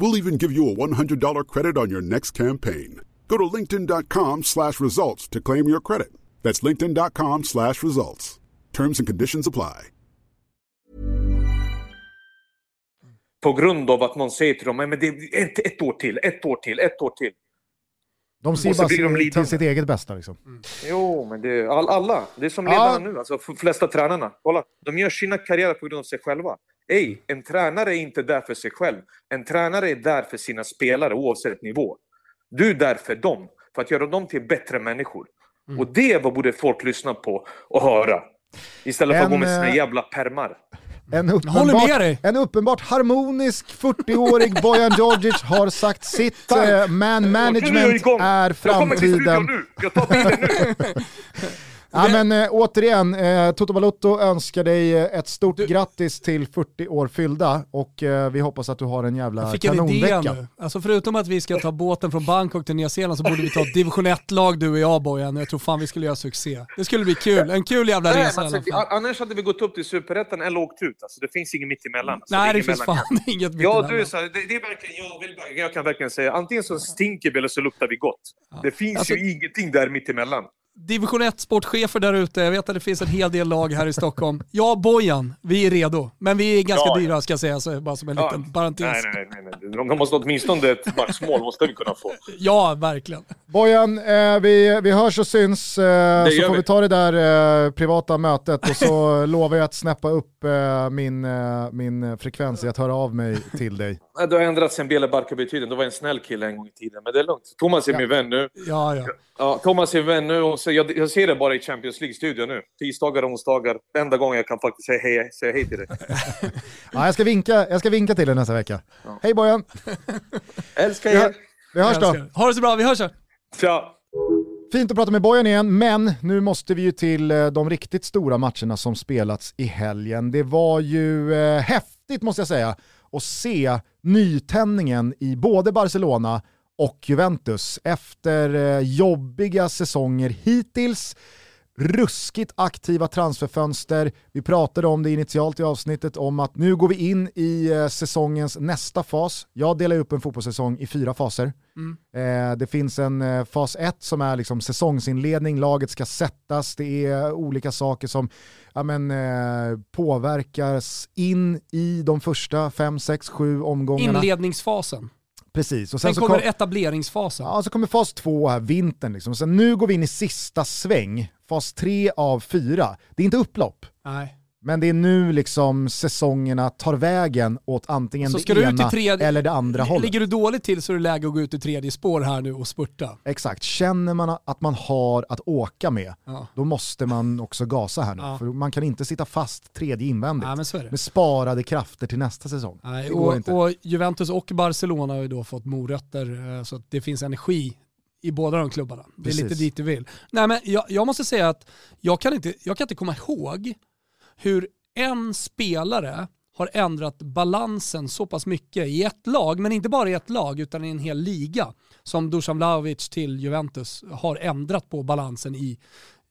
We'll even give you a $100 credit on your next campaign. Go to linkedin.com slash results to claim your credit. That's linkedin.com slash results. Terms and conditions apply.
På grund av att någon säger till dem, men det är ett, ett år till, ett år till, ett år till.
De ser
Och så
bara
blir de
till
lidande.
sitt eget bästa liksom.
Jo, men det är all, alla. Det är som
Ja.
ledarna nu, alltså de flesta tränarna. Kolla, de gör sina karriärer på grund av sig själva. Ej, en tränare är inte där för sig själv. En tränare är där för sina spelare oavsett nivå. Du är där för dem, för att göra dem till bättre människor.
Mm.
Och det är vad borde folk lyssna på och höra. Istället för att
En,
gå med sina
eh,
jävla permar.
En uppenbart,
med dig.
en uppenbart harmonisk 40-årig Bojan Djordjic har sagt sitt. Eh, Man
är
management är
Jag kommer till studion
framtiden.
nu! Jag tar bilen nu!
Ja, men, eh, återigen, eh, Toto Balotto önskar dig eh, ett stort grattis till 40 år fyllda och eh, vi hoppas att du har en jävla
Jag fick en idé
kanonvecka.
nu. Alltså förutom att vi ska ta båten från Bangkok till Nya Zeeland så borde vi ta ett division 1-lag du och jag Bojan. Jag tror fan vi skulle göra succé. Det skulle bli kul. En kul jävla
Nej,
resa
men
i
alltså, annars hade vi gått upp till Superettan eller åkt ut. Alltså, det finns inget mittemellan. Alltså,
Nej, det
är ingen
finns fan inget
Ja,
mittemellan.
du är så det, det är verkligen, jag, vill, jag kan verkligen säga antingen så stinker vi eller så luktar vi gott. Det finns
Alltså-
ju ingenting där mittemellan.
Division 1-sportchefer där ute, jag vet att det finns en hel del lag här i Stockholm. Ja, Bojan, vi är redo. Men vi är ganska
Ja, ja.
dyra ska jag säga, så bara som en
Ja.
liten parentes.
Nej, nej, nej, nej. De- måste åtminstone ett matchmål måste vi kunna få.
Ja, verkligen.
Bojan, eh, vi, vi hörs och syns eh, så får vi
vi.
ta det där eh, privata mötet och så lovar jag att snäppa upp eh, min, eh, min frekvens i att höra av mig till dig.
Nej, Du har ändrat sen Bele Barkarby-tiden. Du var en snäll kille en gång i tiden, men det är lugnt. Thomas är
Ja.
min vän nu.
Ja, ja.
Ja, Thomas är vän nu och så jag, jag ser det bara i Champions League-studion nu. Tisdagar och onsdagar. Enda gången jag kan faktiskt säga hej, säga hej till dig.
Ja, jag, ska vinka, jag ska vinka till dig nästa vecka. Hej Bojan,
Älskar er!
vi hörs då.
Ha det så bra, vi hörs sen.
Tja!
Fint att prata med Bojan igen, men nu måste vi ju till eh, de riktigt stora matcherna som spelats i helgen. Det var ju eh, häftigt måste jag säga att se nytändningen i både Barcelona och Juventus efter eh, jobbiga säsonger hittills. Ruskigt aktiva transferfönster. Vi pratade om det initialt i avsnittet om att nu går vi in i eh, säsongens nästa fas. Jag delar upp en fotbollssäsong i fyra faser. Eh, det finns en eh, fas 1 som är liksom säsongsinledning, laget ska sättas, det är olika saker som ja, men, eh, påverkas in i de första 5, 6, 7 omgångarna.
Inledningsfasen.
Precis. Och
Sen
så
kommer
kom-
etableringsfasen.
Ja, så kommer fas två här, vintern. Liksom. Sen nu går vi in i sista sväng, fas tre av fyra. Det är inte upplopp,
Nej.
Men det är nu liksom säsongerna tar vägen åt antingen
Så
det
ska du
ena
tredje-
eller det andra hållet.
Ligger du dåligt till så är det läge att gå ut i tredje spår här nu och spurta.
Exakt, känner man att man har att åka med,
Ja.
då måste man också gasa här nu.
Ja.
För man kan inte sitta fast tredje invändigt
Nej men
med sparade krafter till nästa säsong.
Nej, och, och Juventus och Barcelona har ju då fått morötter eh, så att det finns energi i båda de klubbarna. Det är
Precis.
lite dit du vill. Nej, men jag, jag måste säga att jag kan, inte, jag kan inte komma ihåg hur en spelare har ändrat balansen så pass mycket i ett lag, men inte bara i ett lag utan i en hel liga, som Dusan Vlahovic till Juventus har ändrat på balansen i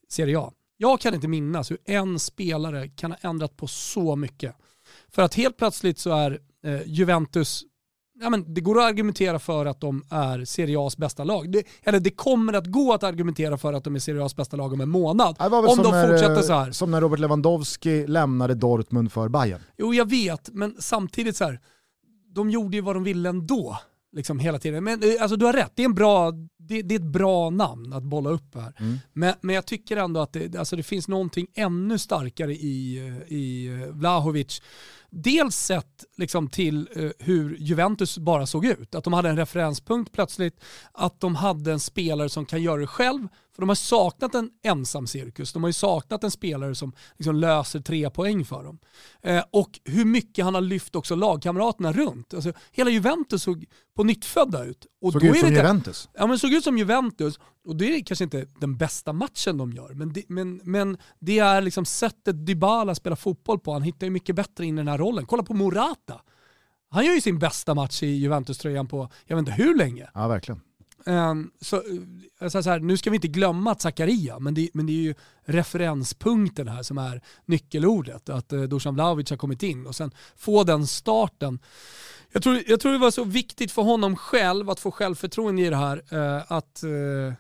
Serie A. Jag kan inte minnas hur en spelare kan ha ändrat på så mycket. För att helt plötsligt så är eh, Juventus, ja, men det går att argumentera för att de är Serie A's bästa lag. Det, eller det kommer att gå att argumentera för att de är Serie A's bästa lag om en månad. Om de
när,
fortsätter så här.
Som när Robert Lewandowski lämnade Dortmund för Bayern.
Jo, jag vet, men samtidigt så här, de gjorde ju vad de ville ändå. Liksom hela tiden. Men eh, alltså, du har rätt, det är, en bra, det, det är ett bra namn att bolla upp här. Men, men jag tycker ändå att det, alltså, det finns någonting ännu starkare i, i Vlahovic. Dels sett liksom, till eh, hur Juventus bara såg ut. Att de hade en referenspunkt plötsligt, att de hade en spelare som kan göra det själv, För de har saknat en ensam cirkus. De har ju saknat en spelare som liksom löser tre poäng för dem. Eh, och hur mycket han har lyft också lagkamraterna runt. Alltså, hela Juventus såg på nyttfödda ut. Och
Såg
då
ut
är
som
det
Juventus.
Ja men såg ut som Juventus och det är kanske inte den bästa matchen de gör. Men det, men, men det är liksom sättet Dybala spelar fotboll på. Han hittar ju mycket bättre in i den här rollen. Kolla på Morata. Han gör ju sin bästa match i Juventus-tröjan på jag vet inte hur länge.
Ja, verkligen.
Um, så, eh, jag säger så här, nu ska vi inte glömma att Zakaria, men det, men det är ju referenspunkten här som är nyckelordet. Att uh, Dusan Vlahovic har kommit in och sen få den starten. Jag tror, jag tror det var så viktigt för honom själv att få självförtroende i det här, eh, att eh,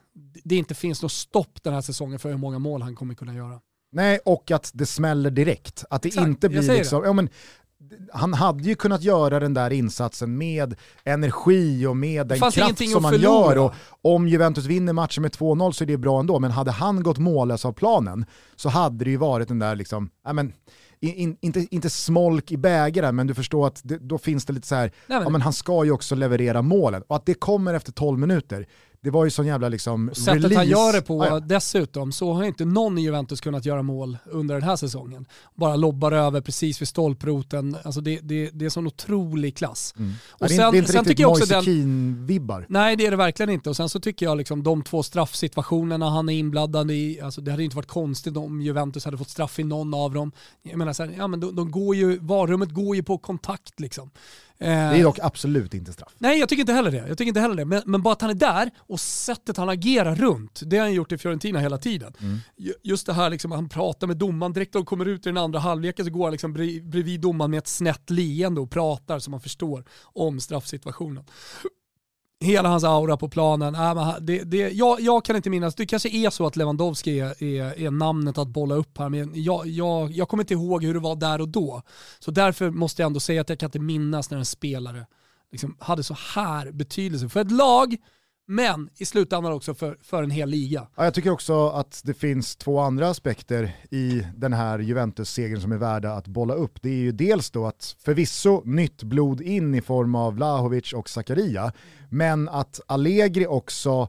det inte finns något stopp den här säsongen för hur många mål han kommer kunna göra.
Nej, och att det smäller direkt. Att det
Exakt,
inte blir liksom, ja, men, han hade ju kunnat göra den där insatsen med energi och med den kraft som han gör. Och om Juventus vinner matchen med 2-0 så är det bra ändå, men hade han gått mållös av planen så hade det ju varit den där, liksom, ja, men, in, in, inte, inte smolk i bägaren, men du förstår att det, då finns det lite så här,
Nej, men-
ja, men han ska ju också leverera målen. Och att det kommer efter 12 minuter, det var ju sån jävla liksom,
Sättet
release.
han gör det på
Ja, ja.
dessutom, så har inte någon i Juventus kunnat göra mål under den här säsongen. Bara lobbar över precis vid stolproten. Alltså det, det, det är sån otrolig klass.
Mm.
Och
det, är,
sen-
det är inte
sen
riktigt
tycker jag också
Moise Kean-vibbar.
Nej det är det verkligen inte. Och sen så tycker jag liksom de två straffsituationerna han är inblandad i, alltså det hade inte varit konstigt om Juventus hade fått straff i någon av dem. Jag menar så här, ja men de, de går ju, varummet går ju på kontakt liksom. Eh,
Det är dock absolut inte straff.
Nej, jag tycker inte heller det. Jag tycker inte heller det. Men, men bara att han är där och sättet han agerar runt, det har han gjort i Fiorentina hela tiden. Ju- Just det här liksom, han pratar med domaren, direkt när de kommer ut i den andra halvleken så går han liksom bre- bredvid domaren med ett snett leende och pratar så man förstår om straffsituationen. Hela hans aura på planen, äh, men det, det, jag, jag kan inte minnas, det kanske är så att Lewandowski är, är, är namnet att bolla upp här, men jag, jag, jag kommer inte ihåg hur det var där och då. Så därför måste jag ändå säga att jag kan inte minnas när en spelare liksom hade så här betydelse för ett lag, men i slutändan också för, för en hel liga.
Ja, jag tycker också att det finns två andra aspekter i den här Juventus-segern som är värda att bolla upp. Det är ju dels då att förvisso nytt blod in i form av Lahovic och Zakaria, men att Allegri också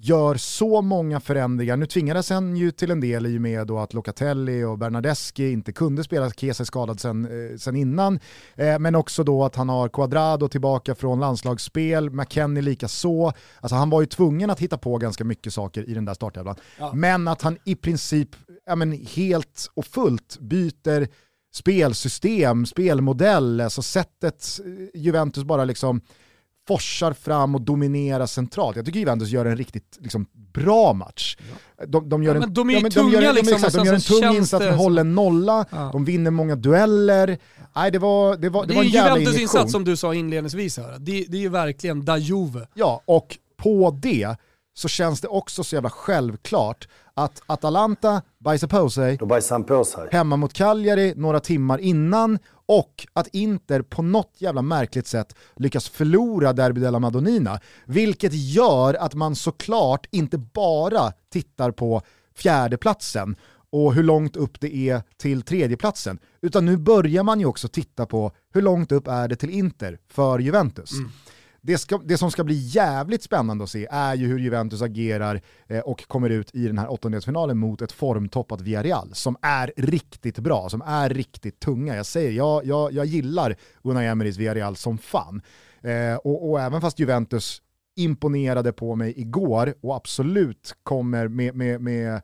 gör så många förändringar. Nu tvingades han ju till en del i och med att Locatelli och Bernadeschi inte kunde spela, är skadad sen, eh, sen innan, eh, men också då att han har Quadrado tillbaka från landslagsspel, McKennie lika så. Alltså han var ju tvungen att hitta på ganska mycket saker i den där startelvan.
Ja.
Men att han i princip ja, men helt och fullt byter spelsystem, spelmodell, alltså sättet eh, Juventus bara liksom forsar fram och dominerar centralt. Jag tycker Juventus gör en riktigt liksom, bra match. De, de gör
Ja,
en,
de är
de
tunga
gör, en-
liksom,
exakt, de
sen
gör en tung insats,
det
de
som-
håller en nolla,
Ja.
de vinner många dueller. Nej, det var, det var, det
Det
var
är
en
ju
jävla
Juventus
injektion.
insats som du sa inledningsvis här. Det, det är ju verkligen da Juve.
Ja, och på det så känns det också så jävla självklart att Atalanta bajsar på sig
bajsar på sig.
hemma mot Cagliari några timmar innan och att Inter på något jävla märkligt sätt lyckas förlora Derby della Madonnina. Vilket gör att man såklart inte bara tittar på fjärdeplatsen och hur långt upp det är till tredjeplatsen. Utan nu börjar man ju också titta på hur långt upp är det till Inter för Juventus. Mm. Det, ska, det som ska bli jävligt spännande att se är ju hur Juventus agerar eh, och kommer ut i den här åttondelsfinalen mot ett formtoppat Villarreal som är riktigt bra, som är riktigt tunga. Jag säger, jag, jag, jag gillar Unai Emerys Villarreal som fan. Eh, och, och även fast Juventus imponerade på mig igår och absolut kommer med, med, med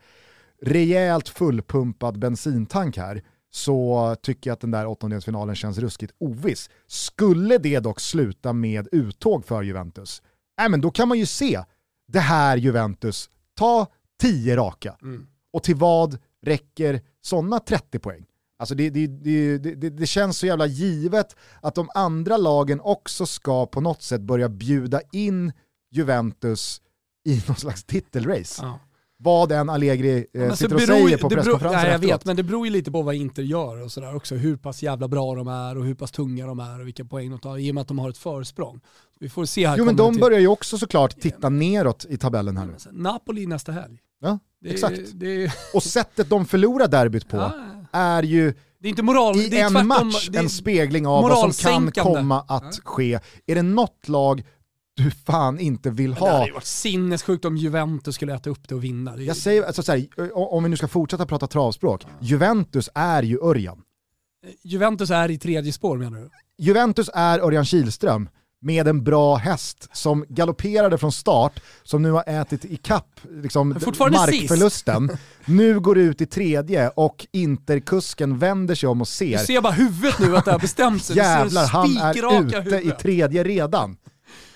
rejält fullpumpad bensintank här så tycker jag att den där åttondelsfinalen känns ruskigt oviss. Skulle det dock sluta med uttåg för Juventus, äh, men då kan man ju se det här Juventus ta 10 raka. Och till vad räcker sådana 30 poäng? Alltså det, det, det, det, det känns så jävla givet att de andra lagen också ska på något sätt börja bjuda in Juventus i någon slags titelrace.
Ja.
Vad än Allegri eh,
Men så
sitter och
beror
säger på
det beror-
presskonferensen
Nej, jag
efteråt.
vet, men det beror ju lite på vad Inter gör och sådär också. Hur pass jävla bra de är och hur pass tunga de är och vilka poäng de tar i och med att de har ett försprång. Vi får se här.
Jo men de
till-
börjar ju också såklart titta neråt i tabellen här nu.
Napoli nästa helg.
Ja,
Det
exakt.
Det
Och sättet de förlorar derbyt på
Ja.
är ju
det är inte moral,
i
det är
en
tvärtom,
match en spegling av vad som kan komma att ske. Är det något lag du fan inte vill
Men det hade
ha.
ju varit sinnessjukt om Juventus skulle äta upp det och vinna.
Jag säger, alltså så här, om vi nu ska fortsätta prata travspråk, Juventus är ju Örjan.
Juventus är i tredje spår menar du?
Juventus är Örjan Kihlström med en bra häst som galopperade från start, som nu har ätit i kapp liksom, markförlusten. Nu går ut i tredje och interkusken vänder sig om och
Du
ser,
ser bara huvudet nu att det har bestämt sig. Ser
jävlar han är ute i
huvudet.
tredje redan.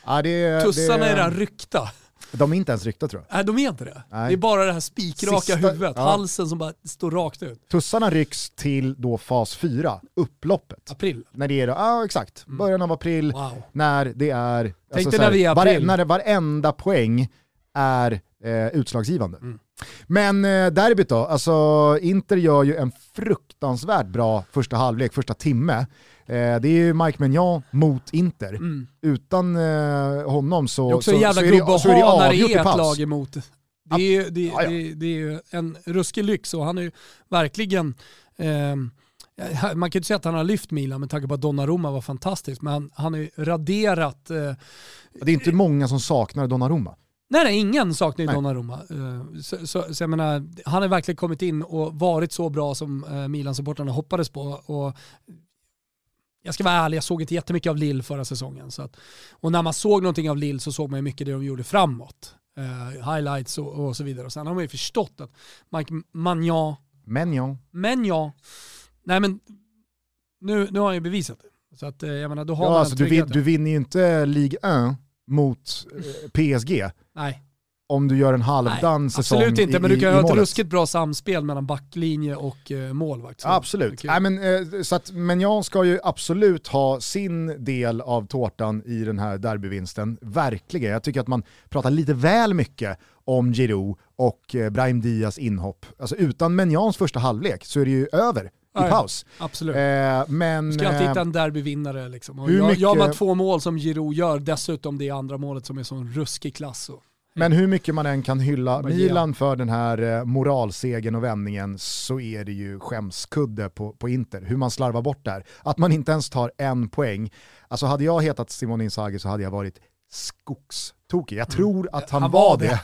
Ja, det,
Tussarna
det,
är redan ryckta.
De är inte ens ryckta tror jag.
Nej, de är inte det.
Nej.
Det är bara det här spikraka
Sista-
huvudet,
ja.
halsen som bara står rakt ut.
Tussarna rycks till då fas 4, upploppet.
April.
När det är, ja exakt, början av april,
Wow.
när det är... alltså
Tänk dig
så här,
när vi är april.
när det, varenda poäng är eh, utslagsgivande.
Mm.
Men eh, derbyt då, alltså Inter gör ju en fruktansvärt bra första halvlek, första timme. Eh, det är ju Mike Maignan mot Inter.
Mm.
Utan eh, honom så,
Det är också
så,
en jävla
så är det, så är det avgjort i
är ett
paus.
lag emot. Det är, ju, det,
Ja, ja.
Det, det är ju en ruskig lyx och han är ju verkligen ehm, man kan ju inte säga att han har lyft Milan med tanke på att Donnarumma var fantastisk, men han, han har ju raderat... Eh,
Det är inte många som saknar Donnarumma.
nej, nej, ingen saknar ju. Donnarumma. Eh, så, så, så menar, han har verkligen kommit in och varit så bra som eh, Milan-supportrarna hoppades på. Och jag ska vara ärlig, jag såg inte jättemycket av Lille förra säsongen. Så att, och när man såg någonting av Lille så såg man ju mycket det de gjorde framåt. Eh, highlights och, och så vidare. Och sen har man ju förstått att Mike Magnan,
Maignan.
men ja, nej men nu, nu har han ju bevisat det. Så att eh, jag menar, då har
Ja,
man
alltså, du, vin, du vinner ju inte Ligue 1 mot eh, PSG
Nej,
om du gör en halvdan
nej
säsong
absolut inte,
i,
men du kan
i
ha ett ruskigt bra samspel mellan backlinje och eh, målvakt.
Absolut. Nej, men, eh, så att, men jag ska ju absolut ha sin del av tårtan i den här derbyvinsten. Verkligen. Jag tycker att man pratar lite väl mycket om Giroud och eh, Brahim Diaz inhopp. Alltså utan Menjans första halvlek så är det ju över i
ja.
paus.
Absolut.
Eh, men,
ska alltid
eh,
hitta en derbyvinnare. Liksom. Och
hur
gör,
mycket-
gör man två mål som Giroud gör, dessutom det andra målet som är sån ruskig klass. Så.
Men hur mycket man än kan hylla. Milan för den här eh, moralsegen och vändningen så är det ju skämskudde på, på Inter. Hur man slarvar bort där. Att man inte ens tar en poäng. Alltså hade jag hetat Simon Inzaghi så hade jag varit skogstokig. Jag tror att han,
Han
var
var
det.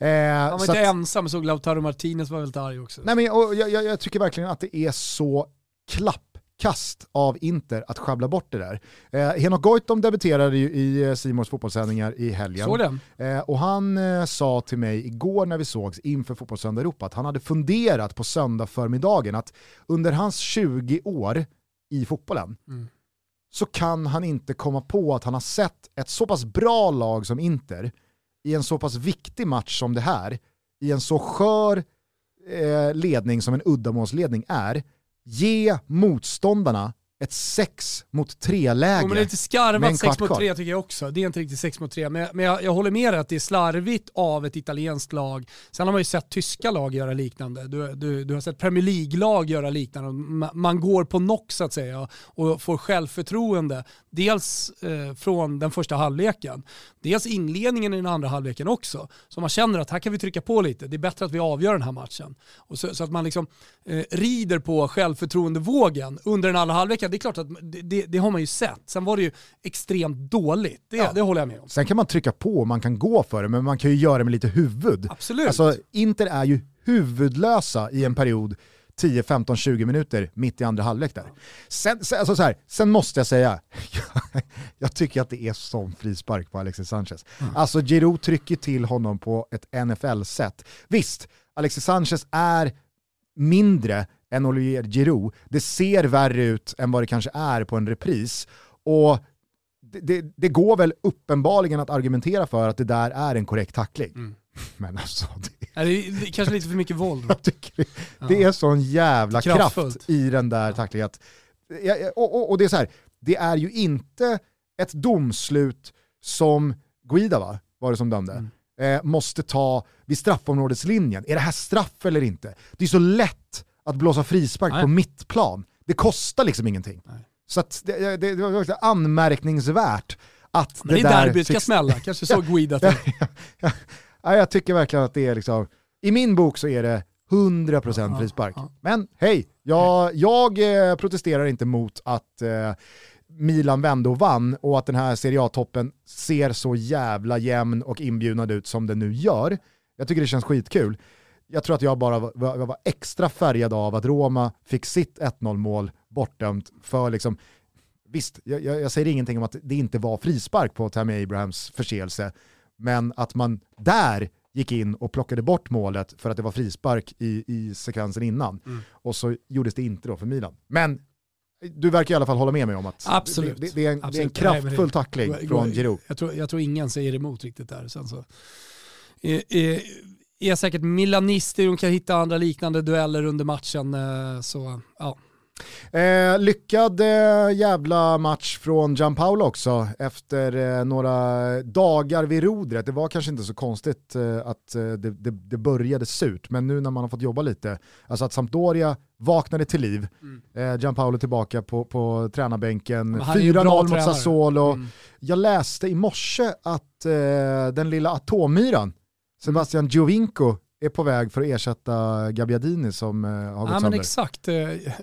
Eh,
Han var
så
inte
att-
ensam, såg Lautaro Martinez var väldigt arg också.
Nej, men, och jag, jag, jag tycker verkligen att det är så klappkast av Inter att sjabbla bort det där. Eh, Henok Goitom debuterade ju i eh, Simons fotbollssändningar i helgen. Eh, och han eh, sa till mig igår när vi sågs inför Fotbollssöndag Europa att han hade funderat på söndag förmiddagen att under hans 20 år i fotbollen
Mm.
så kan han inte komma på att han har sett ett så pass bra lag som Inter i en så pass viktig match som det här, i en så skör eh, ledning som en uddamålsledning är, ge motståndarna ett 6 mot 3-läge.
Jo, men det är lite skarvat
kvart
6 mot
kvar.
3 tycker jag också. Det är inte riktigt 6 mot 3. Men, men jag, jag håller med dig att det är slarvigt av ett italienskt lag. Sen har man ju sett tyska lag göra liknande. Du, du, du har sett Premier League-lag göra liknande. Man, man går på knock så att säga och får självförtroende. Dels eh, från den första halvleken, dels inledningen i den andra halvleken också. Så man känner att här kan vi trycka på lite. Det är bättre att vi avgör den här matchen. Och så, så att man liksom eh, rider på självförtroendevågen under den andra halvleken. Det är klart att det, det, har man ju sett. Sen var det ju extremt dåligt. Det,
Ja.
det håller jag med om.
Sen kan man trycka på och man kan gå för det, men man kan ju göra det med lite huvud.
Absolut.
Alltså, Inter är ju huvudlösa i en period 10, 15, 20 minuter mitt i andra halvlek där. Sen, sen, alltså så här, sen måste jag säga, jag tycker att det är sån frispark på Alexis Sanchez. Alltså Giroud trycker till honom på ett NFL-sätt. Visst, Alexis Sanchez är mindre än Olivier Giroud. Det ser värre ut än vad det kanske är på en repris. Och det, det, det går väl uppenbarligen att argumentera för att det där är en korrekt tackling.
Mm.
Men alltså, det,
är, det är kanske lite för mycket våld.
jag tycker det, är sån jävla
Kraftfullt.
kraft i den där tacklingen. Och, och, och det är så här, det är ju inte ett domslut som Guida va, var det som dömde,
Mm.
eh, måste ta vid straffområdeslinjen. Är det här straff eller inte? Det är så lätt att blåsa frispark
Nej.
på mittplan. Det kostar liksom ingenting.
Nej.
Så det, det, det var anmärkningsvärt att
Men det,
det
är
där
derbyt ska smälla. Kanske så Guida till.
Ja, jag tycker verkligen att det är liksom, i min bok så är det 100%
Ja,
frispark.
ja.
Men hej, jag, jag eh, protesterar inte mot att eh, Milan vände och vann och att den här Serie A-toppen ser så jävla jämn och inbjudande ut som den nu gör. Jag tycker det känns skitkul. Jag tror att jag bara var, var, var extra färgad av att Roma fick sitt 1-0 mål bortdömt för liksom, visst, jag, jag, säger ingenting om att det inte var frispark på Tammy Abrahams förseelse, men att man där gick in och plockade bort målet för att det var frispark i, i sekvensen innan. Mm. Och så gjordes det inte då för Milan. Men du verkar i alla fall hålla med mig om att
Absolut.
Det, det, är, en, Absolut. det är en kraftfull tackling Nej, från Giroud.
Jag tror, jag tror ingen säger emot riktigt där. Sen så, är, är, är säkert milanister, de kan hitta andra liknande dueller under matchen. Eh, så, ja.
Eh, lyckad eh, jävla match från Gianpaolo också efter eh, några dagar vid rodret. Det var kanske inte så konstigt eh, att eh, det, det, det, började surt, men nu när man har fått jobba lite, alltså att Sampdoria vaknade till liv, mm. Gianpaolo tillbaka på, på tränarbänken, 4-0 mot Sassuolo. Mm. Jag läste i morse att den lilla atommyran, Sebastian. Giovinco, är på väg för att ersätta Gabbiadini som eh, har gått ja,
sönder. Men exakt, eh,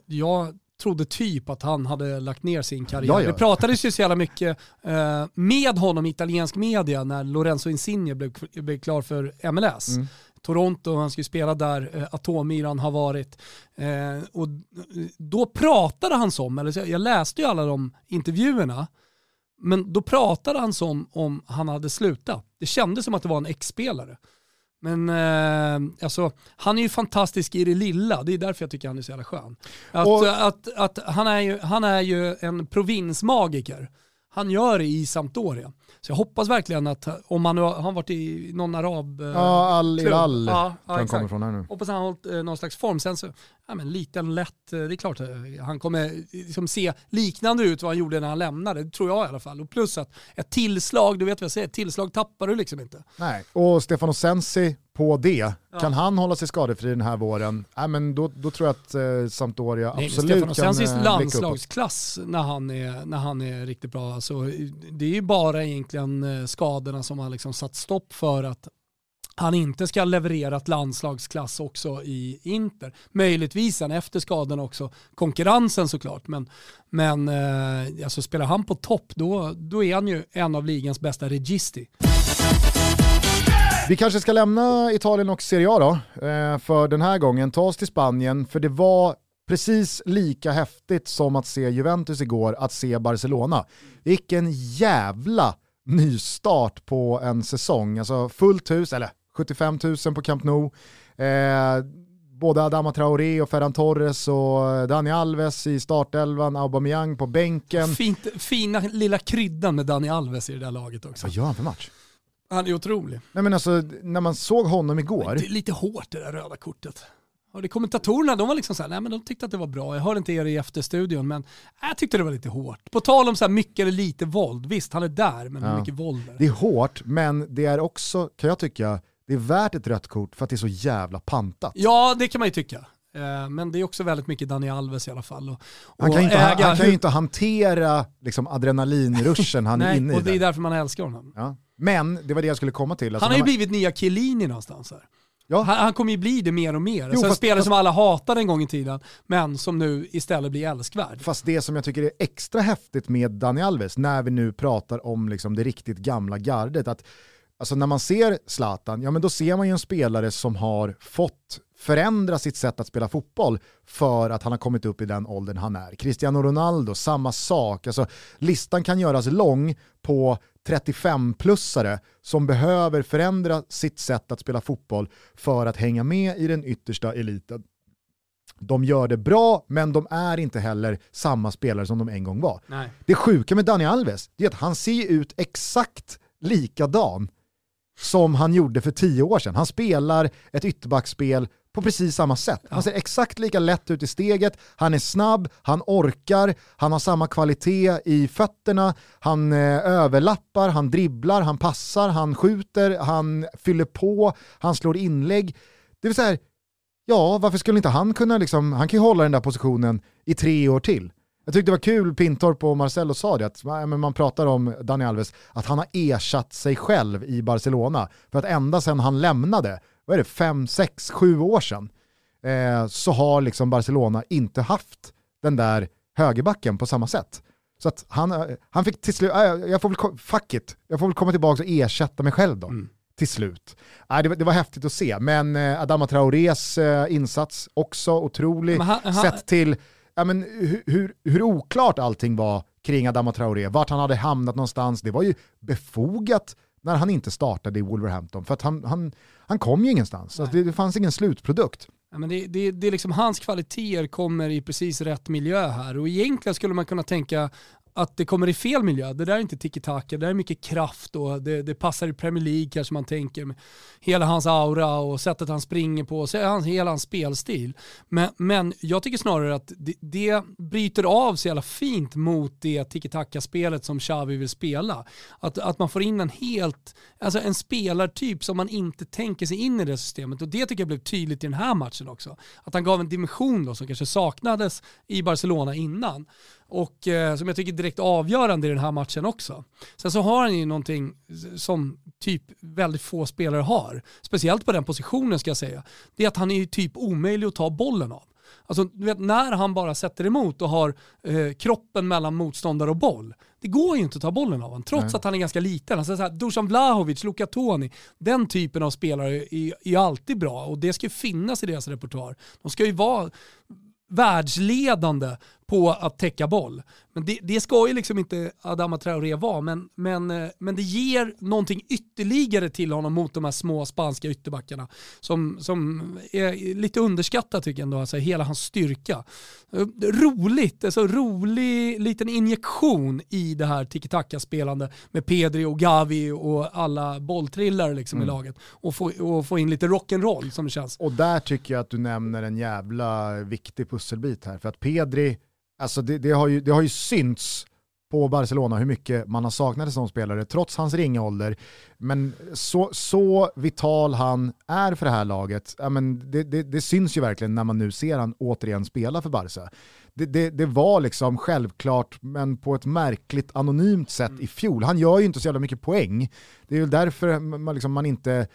jag trodde typ att han hade lagt ner sin karriär. Det pratades ju så jävla mycket eh, med honom i italiensk media när Lorenzo Insigne blev, blev klar för MLS. Mm. Toronto, han skulle spela där, eh, Atommyran har varit. Eh, och då pratade han som, eller jag läste ju alla de intervjuerna, men då pratade han som om han hade slutat. Det kändes som att det var en ex-spelare. Men eh, alltså, han är ju fantastisk i det lilla, det är därför jag tycker han är så jävla skön. Att, och, att, att, han, är ju, han är ju en provinsmagiker. Han gör det i Sampdoria. Så jag hoppas verkligen att om han har varit i någon arab
eh, Ja, Al Hilal ja, ja, han kommer från här nu.
Hoppas han har hållit eh, någon slags form. Sen så, ja men liten lätt, eh, det är klart han kommer liksom se liknande ut vad han gjorde när han lämnade, det tror jag i alla fall. Och plus att ett tillslag, du vet vad jag säger, ett tillslag tappar du liksom inte.
Nej, och Stefano Sensi på det. Ja. Kan han hålla sig skadefri den här våren, äh, men då, då tror jag att eh, Sampdoria Nej, absolut Stefano kan Sensis
eh, landslagsklass när han, är, när han är riktigt bra. Alltså, det är ju bara egentligen eh, skadorna som har liksom satt stopp för att han inte ska leverera ett landslagsklass också i Inter. Möjligtvis sen efter skadan också konkurrensen såklart. Men, men eh, alltså spelar han på topp då, då är han ju en av ligans bästa registi.
Vi kanske ska lämna Italien och Serie A då, eh, för den här gången. Ta oss till Spanien, för det var precis lika häftigt som att se Juventus igår, att se Barcelona. Vilken jävla nystart på en säsong. Alltså fullt hus, eller 75 000 på Camp Nou. Eh, både Adama Traoré och Ferran Torres och Dani Alves i startelvan, Aubameyang på bänken.
Fint, fina lilla kryddan med Dani Alves i det där laget också.
Vad gör han för match?
Han är otrolig.
Nej men alltså, när man såg honom igår.
Det är lite hårt det där röda kortet. Och det kommentatorerna, de var liksom såhär, nej men de tyckte att det var bra. Jag hörde inte er i efterstudion, men jag tyckte det var lite hårt. På tal om så här mycket eller lite våld, visst han är där, men ja. mycket våld är
det? är hårt, men det är också, kan jag tycka, det är värt ett rött kort för att det är så jävla pantat.
Ja, det kan man ju tycka. Eh, men det är också väldigt mycket Dani Alves i alla fall. Och,
han kan ju inte, äga, han kan ju inte hantera liksom, adrenalinruschen han är inne
i. Och det är därför man älskar honom.
Ja. Men det var det jag skulle komma till.
Alltså, han har ju blivit nya Chiellini någonstans här. Ja. Han, han, kommer ju bli det mer och mer. Jo, en spelare som alla hatade en gång i tiden, men som nu istället blir älskvärd.
Fast det som jag tycker är extra häftigt med Dani Alves, när vi nu pratar om liksom det riktigt gamla gardet, att alltså när man ser Zlatan, ja men då ser man ju en spelare som har fått förändra sitt sätt att spela fotboll för att han har kommit upp i den åldern han är. Cristiano Ronaldo, samma sak. Alltså, listan kan göras lång på 35-plussare som behöver förändra sitt sätt att spela fotboll för att hänga med i den yttersta eliten. De gör det bra, men de är inte heller samma spelare som de en gång var. Nej. Det sjuka med Dani Alves är att han ser ut exakt likadan som han gjorde för tio år sedan. Han spelar ett ytterbackspel på precis samma sätt. Han ser exakt lika lätt ut i steget, han är snabb, han orkar, han har samma kvalitet i fötterna, han eh, överlappar, han dribblar, han passar, han skjuter, han fyller på, han slår inlägg. Det vill säga, ja varför skulle inte han kunna, liksom, han kan ju hålla den där positionen i tre år till. Jag tyckte det var kul, Pintorp och Marcelo sa det, att man pratar om Dani Alves, att han har ersatt sig själv i Barcelona. För att ända sedan han lämnade vad är det, fem, sex, sju år sedan, eh, så har liksom Barcelona inte haft den där högerbacken på samma sätt. Så att han, han fick till slut, äh, jag får väl, fuck it, jag får väl komma tillbaka och ersätta mig själv då. Mm. Till slut. Äh, det, var, det var häftigt att se, men eh, Adama Traorés eh, insats också otrolig. Han, han, sett till ja, men, hur, hur, hur oklart allting var kring Adama Traoré, vart han hade hamnat någonstans. Det var ju befogat när han inte startade i Wolverhampton, för att han, han, han kom ju ingenstans. Alltså det, det fanns ingen slutprodukt.
Ja, men det, det, det är liksom hans kvaliteter kommer i precis rätt miljö här och egentligen skulle man kunna tänka att det kommer i fel miljö. Det där är inte tiki-taka, det där är mycket kraft och det, det, passar i Premier League kanske man tänker. Med hela hans aura och sättet han springer på, så hans, hela hans spelstil. Men, men jag tycker snarare att det, det bryter av så jävla fint mot det tiki-taka-spelet som Xavi vill spela. Att, att man får in en helt, alltså en spelartyp som man inte tänker sig in i det systemet och det tycker jag blev tydligt i den här matchen också. Att han gav en dimension då som kanske saknades i Barcelona innan och eh, som jag tycker är direkt avgörande i den här matchen också. Sen så har han ju någonting som typ väldigt få spelare har, speciellt på den positionen ska jag säga. Det är att han är ju typ omöjlig att ta bollen av. Alltså, du vet, när han bara sätter emot och har eh, kroppen mellan motståndare och boll, det går ju inte att ta bollen av honom, trots Nej. att han är ganska liten. Alltså, så här, Dusan Vlahovic, Luka Toni, den typen av spelare är, är alltid bra och det ska ju finnas i deras repertoar. De ska ju vara världsledande på att täcka boll. Men det, det ska ju liksom inte Adama Traoré vara, men, men, eh, men det ger någonting ytterligare till honom mot de här små spanska ytterbackarna som, som är lite underskattat tycker jag ändå, alltså hela hans styrka. Eh, roligt, alltså rolig liten injektion i det här tiki-taka-spelande med Pedri och Gavi och alla bolltrillare liksom mm. i laget och få, och få in lite rock'n'roll som det känns.
Och där tycker jag att du nämner en jävla viktig pusselbit här, för att Pedri Alltså det, det, har ju, det har ju synts på Barcelona hur mycket man har saknat en sån spelare trots hans ringa ålder. Men så, så vital han är för det här laget, ja, men det, det, det syns ju verkligen när man nu ser han återigen spela för Barca. Det, det, det, var liksom självklart, men på ett märkligt anonymt sätt i fjol. Han gör ju inte så jävla mycket poäng. Det är ju därför man, liksom, man inte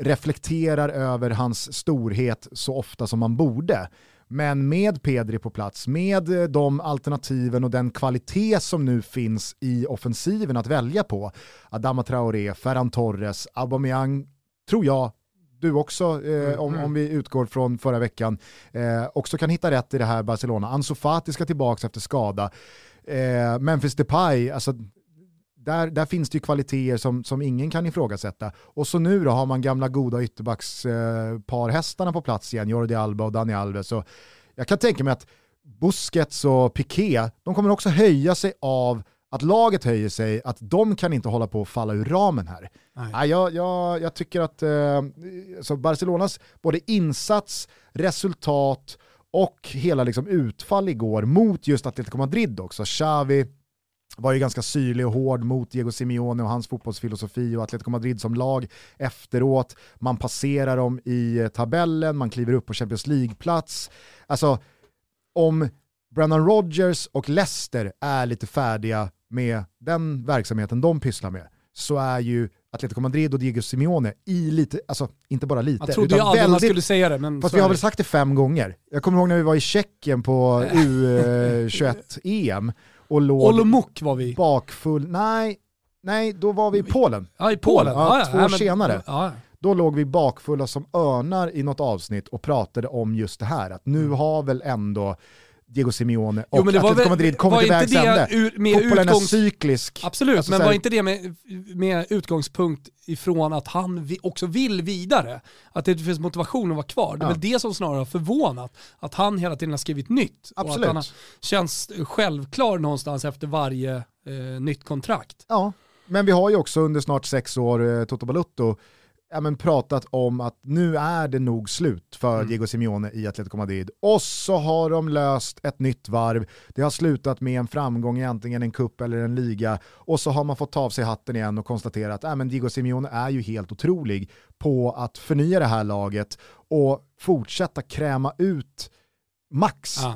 reflekterar över hans storhet så ofta som man borde. Men med Pedri på plats, med eh, de alternativen och den kvalitet som nu finns i offensiven att välja på, Adama Traoré, Ferran Torres, Aubameyang, tror jag, du också, eh, mm, om, mm. om vi utgår från förra veckan, eh, också kan hitta rätt i det här Barcelona. Ansu Fati ska tillbaka efter skada. Eh, Memphis Depay, alltså där, där finns det ju kvaliteter som, som ingen kan ifrågasätta. Och så nu då har man gamla goda ytterbacksparhästarna eh, på plats igen, Jordi Alba och Dani Alves. Så jag kan tänka mig att Busquets och Piqué, de kommer också höja sig av att laget höjer sig, att de kan inte hålla på att falla ur ramen här. Nej. Jag, jag, jag tycker att eh, så Barcelonas både insats, resultat och hela liksom utfall igår mot just Atletico Madrid också, Xavi, var ju ganska syrlig och hård mot Diego Simeone och hans fotbollsfilosofi och Atletico Madrid som lag efteråt. Man passerar dem i eh, tabellen, man kliver upp på Champions League-plats. Alltså, om Brennan Rodgers och Leicester är lite färdiga med den verksamheten de pysslar med, så är ju Atletico Madrid och Diego Simeone i lite, alltså inte bara lite.
Jag trodde ju aldrig man skulle säga det. Men
fast vi har väl sagt det fem gånger. Jag kommer ihåg när vi var i Tjeckien på U21-EM och låg
Olomouc var vi.
bakfull. Nej, nej, då var vi i Polen.
Ja, i Polen.
Ja, ja, två år senare. Då låg vi bakfulla som örnar i något avsnitt och pratade om just det här. Att nu mm. har väl ändå Diego Simeone och jo, men Atletico Madrid kommit till vägs ände. Fotbollen är cyklisk.
Absolut, alltså, men var inte det med, med utgångspunkt ifrån att han vi, också vill vidare? Att det finns motivation att vara kvar. Det är ja. väl det som snarare har förvånat. Att han hela tiden har skrivit nytt.
Absolut.
Och att han känns självklar någonstans efter varje eh, nytt kontrakt.
Ja, men vi har ju också under snart sex år eh, Toto Balutto ja, men pratat om att nu är det nog slut för mm. Diego Simeone i Atletico Madrid. Och så har de löst ett nytt varv. Det har slutat med en framgång i antingen en kupp eller en liga. Och så har man fått ta av sig hatten igen och konstatera att ja, men Diego Simeone är ju helt otrolig på att förnya det här laget och fortsätta kräma ut max ah.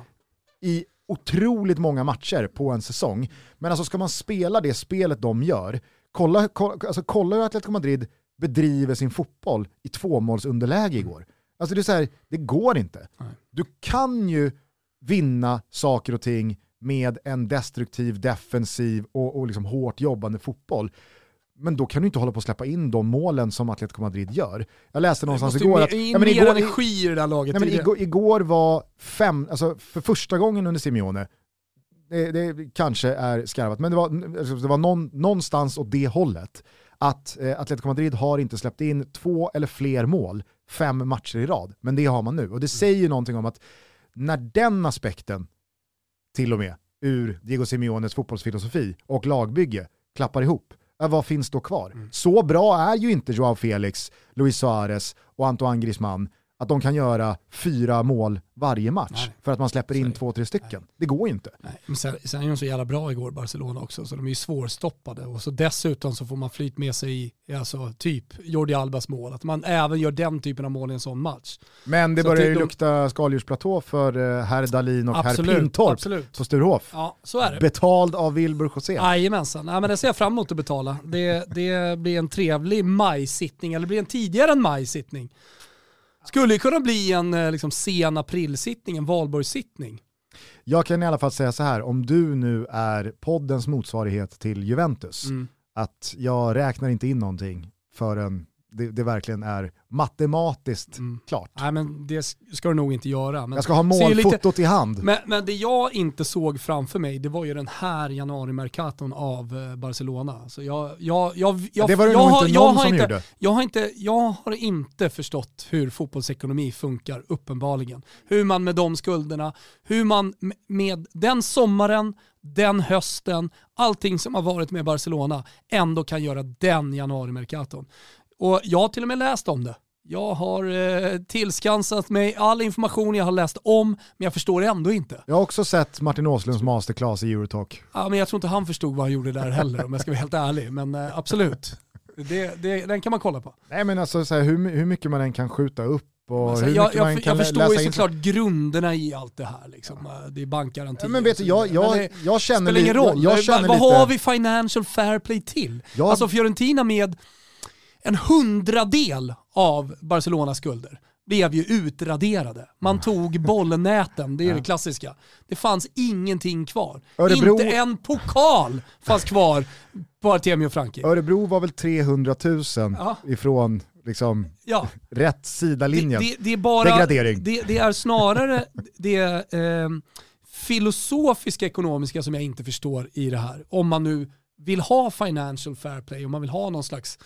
i otroligt många matcher på en säsong. Men alltså ska man spela det spelet de gör, kolla, kolla, alltså kolla hur Atletico Madrid bedriver sin fotboll i tvåmålsunderläge igår. Alltså det är så här, det går inte. Du kan ju vinna saker och ting med en destruktiv, defensiv och, och liksom hårt jobbande fotboll. Men då kan du inte hålla på att släppa in de målen som Atletico Madrid gör. Jag läste någonstans igår att...
In ja, men igår, energi i det där laget.
Nej, men igår, igår, var fem, alltså för första gången under Simeone, det, det kanske är skarvat, men det var, alltså det var någon, någonstans åt det hållet, att eh, Atletico Madrid har inte släppt in två eller fler mål fem matcher i rad, men det har man nu. Och det säger ju någonting om att när den aspekten, till och med, ur Diego Simeones fotbollsfilosofi och lagbygge klappar ihop, vad finns då kvar? Mm. Så bra är ju inte Joao Felix, Luis Suarez och Antoine Griezmann att de kan göra fyra mål varje match Nej. för att man släpper in två, tre stycken. Nej. Det går ju inte.
Nej. Men sen, sen är de så jävla bra igår, Barcelona också, så de är ju svårstoppade. Och så dessutom så får man flyt med sig i, alltså, typ Jordi Albas mål, att man även gör den typen av mål i en sån match.
Men det så börjar ju de... lukta skaldjursplatå för uh, herr Dalin och absolut, herr Pintorp absolut. på Sturehof.
Ja, så är det.
Betald av Wilbur José.
Jajamensan, ja, men det ser jag fram emot att betala. Det, det blir en trevlig majsittning, eller det blir en tidigare än majsittning. Skulle det kunna bli en eh, liksom, sen aprilsittning, en valborgssittning.
Jag kan i alla fall säga så här, om du nu är poddens motsvarighet till Juventus, mm. att jag räknar inte in någonting förrän det, det verkligen är matematiskt mm. klart.
Nej men det ska du nog inte göra. Men
jag ska ha målfotot lite, i hand.
Men, men det jag inte såg framför mig, det var ju den här januari-mercaton av eh, Barcelona. Så jag, jag, jag, jag,
det var det
jag,
nog inte
jag,
någon som
inte,
gjorde.
Jag har, inte, jag har inte förstått hur fotbollsekonomi funkar, uppenbarligen. Hur man med de skulderna, hur man med den sommaren, den hösten, allting som har varit med Barcelona ändå kan göra den januari-mercaton. Och jag har till och med läst om det. Jag har eh, tillskansat mig all information jag har läst om, men jag förstår ändå inte.
Jag har också sett Martin Åslunds masterclass i Eurotalk.
Ja, men jag tror inte han förstod vad han gjorde där heller om jag ska vara helt ärlig. Men eh, absolut, det, det, den kan man kolla på.
Nej men alltså så här, hur, hur mycket man än kan skjuta upp
alltså, jag,
jag, kan
jag förstår ju såklart in... grunderna i allt det här. Liksom. Det är bankgarantier. Ja,
men vet du, jag, jag, det jag känner
spelar ingen roll.
Jag, jag
vad
lite...
har vi financial fair play till? Jag... Alltså Fiorentina med en hundradel av Barcelonas skulder blev ju utraderade. Man mm. tog bollnäten, det är det klassiska. Det fanns ingenting kvar. Örebro... Inte en pokal fanns kvar på Artemio Franki.
Örebro var väl 300 000 ja. ifrån liksom ja. rätt sida linjen.
Det, det, det är bara,
Degradering.
Det, det är snarare det eh, filosofiska ekonomiska som jag inte förstår i det här. Om man nu vill ha financial fair play, om man vill ha någon slags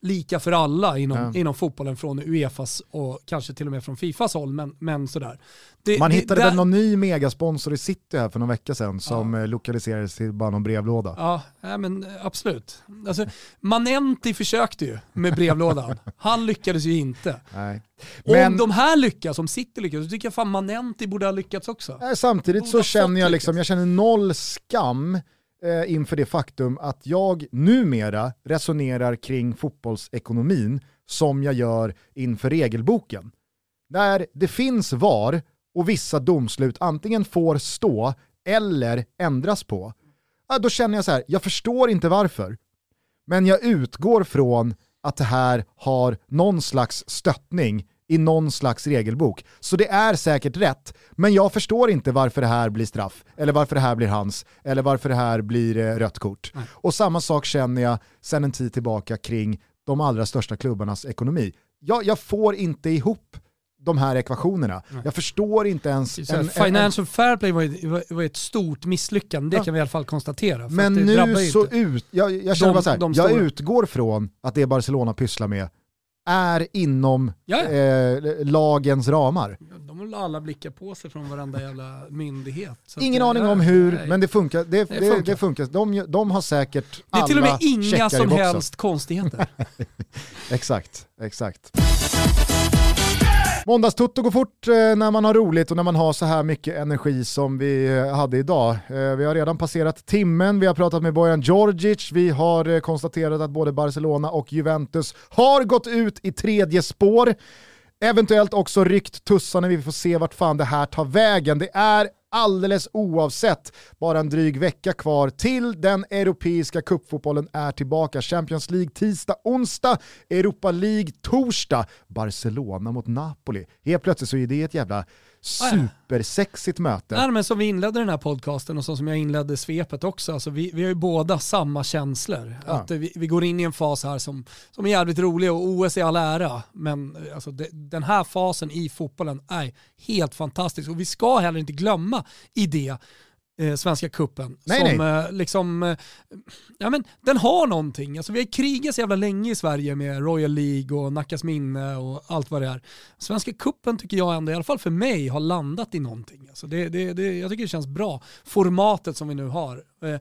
lika för alla inom, ja. inom fotbollen från Uefas och kanske till och med från Fifas håll, men, men sådär.
Det, Man det, hittade väl någon ny megasponsor i City här för någon vecka sedan som ja. Eh, lokaliserades till bara någon brevlåda.
Ja, ja men eh, absolut. Alltså, Manenti försökte ju med brevlådan. Han lyckades ju inte.
Nej.
Men, om de här lyckas, om City lyckas, så tycker jag fan Manenti borde ha lyckats också.
Samtidigt så känner jag liksom, jag känner noll skam eh, inför det faktum att jag numera resonerar kring fotbollsekonomin som jag gör inför regelboken. När det finns VAR och vissa domslut antingen får stå eller ändras på, då känner jag så här, jag förstår inte varför. Men jag utgår från att det här har någon slags stöttning i någon slags regelbok. Så det är säkert rätt, men jag förstår inte varför det här blir straff, eller varför det här blir hans, eller varför det här blir eh, rött kort. Nej. Och samma sak känner jag sedan en tid tillbaka kring de allra största klubbarnas ekonomi. Jag, jag får inte ihop de här ekvationerna. Nej. Jag förstår inte ens...
En, financial en, fair play var, ett, var ett stort misslyckande, det kan vi i alla fall konstatera.
Men nu så ut, jag, jag känner de, bara så här, jag utgår från att det Barcelona pysslar med är inom eh, lagens ramar.
De vill alla blicka på sig från varenda jävla myndighet.
Ingen aning om hur, nej. men det funkar. Det, det, funkar. Det funkar. De, de har säkert
Det är till och med inga som helst konstigheter.
exakt, exakt. Måndagstutto går fort eh, när man har roligt och när man har så här mycket energi som vi eh, hade idag. Eh, vi har redan passerat timmen, vi har pratat med Bojan Djordjic, vi har konstaterat att både Barcelona och Juventus har gått ut i tredje spår. Eventuellt också ryckt tussarna, vi får se vart fan det här tar vägen. Det är alldeles oavsett bara en dryg vecka kvar till den europeiska cupfotbollen är tillbaka. Champions League tisdag, onsdag, Europa League torsdag, Barcelona mot Napoli. Helt plötsligt så är det ett jävla supersexigt möte.
Nej, men som vi inledde den här podcasten och som jag inledde svepet också, alltså vi, vi har ju båda samma känslor.
Ja.
Att vi, vi går in i en fas här som, som är jävligt rolig och OS är all ära, men eh, alltså det, den här fasen i fotbollen är helt fantastisk och vi ska heller inte glömma i det eh, Svenska kuppen
Nej,
som Eh, liksom, eh, ja men den har någonting. Alltså vi har krigat så jävla länge i Sverige med Royal League och Nackas minne och allt vad det är. Svenska kuppen tycker jag ändå, i alla fall för mig, har landat i någonting. Alltså det, det, det, jag tycker det känns bra. Formatet som vi nu har. Eh,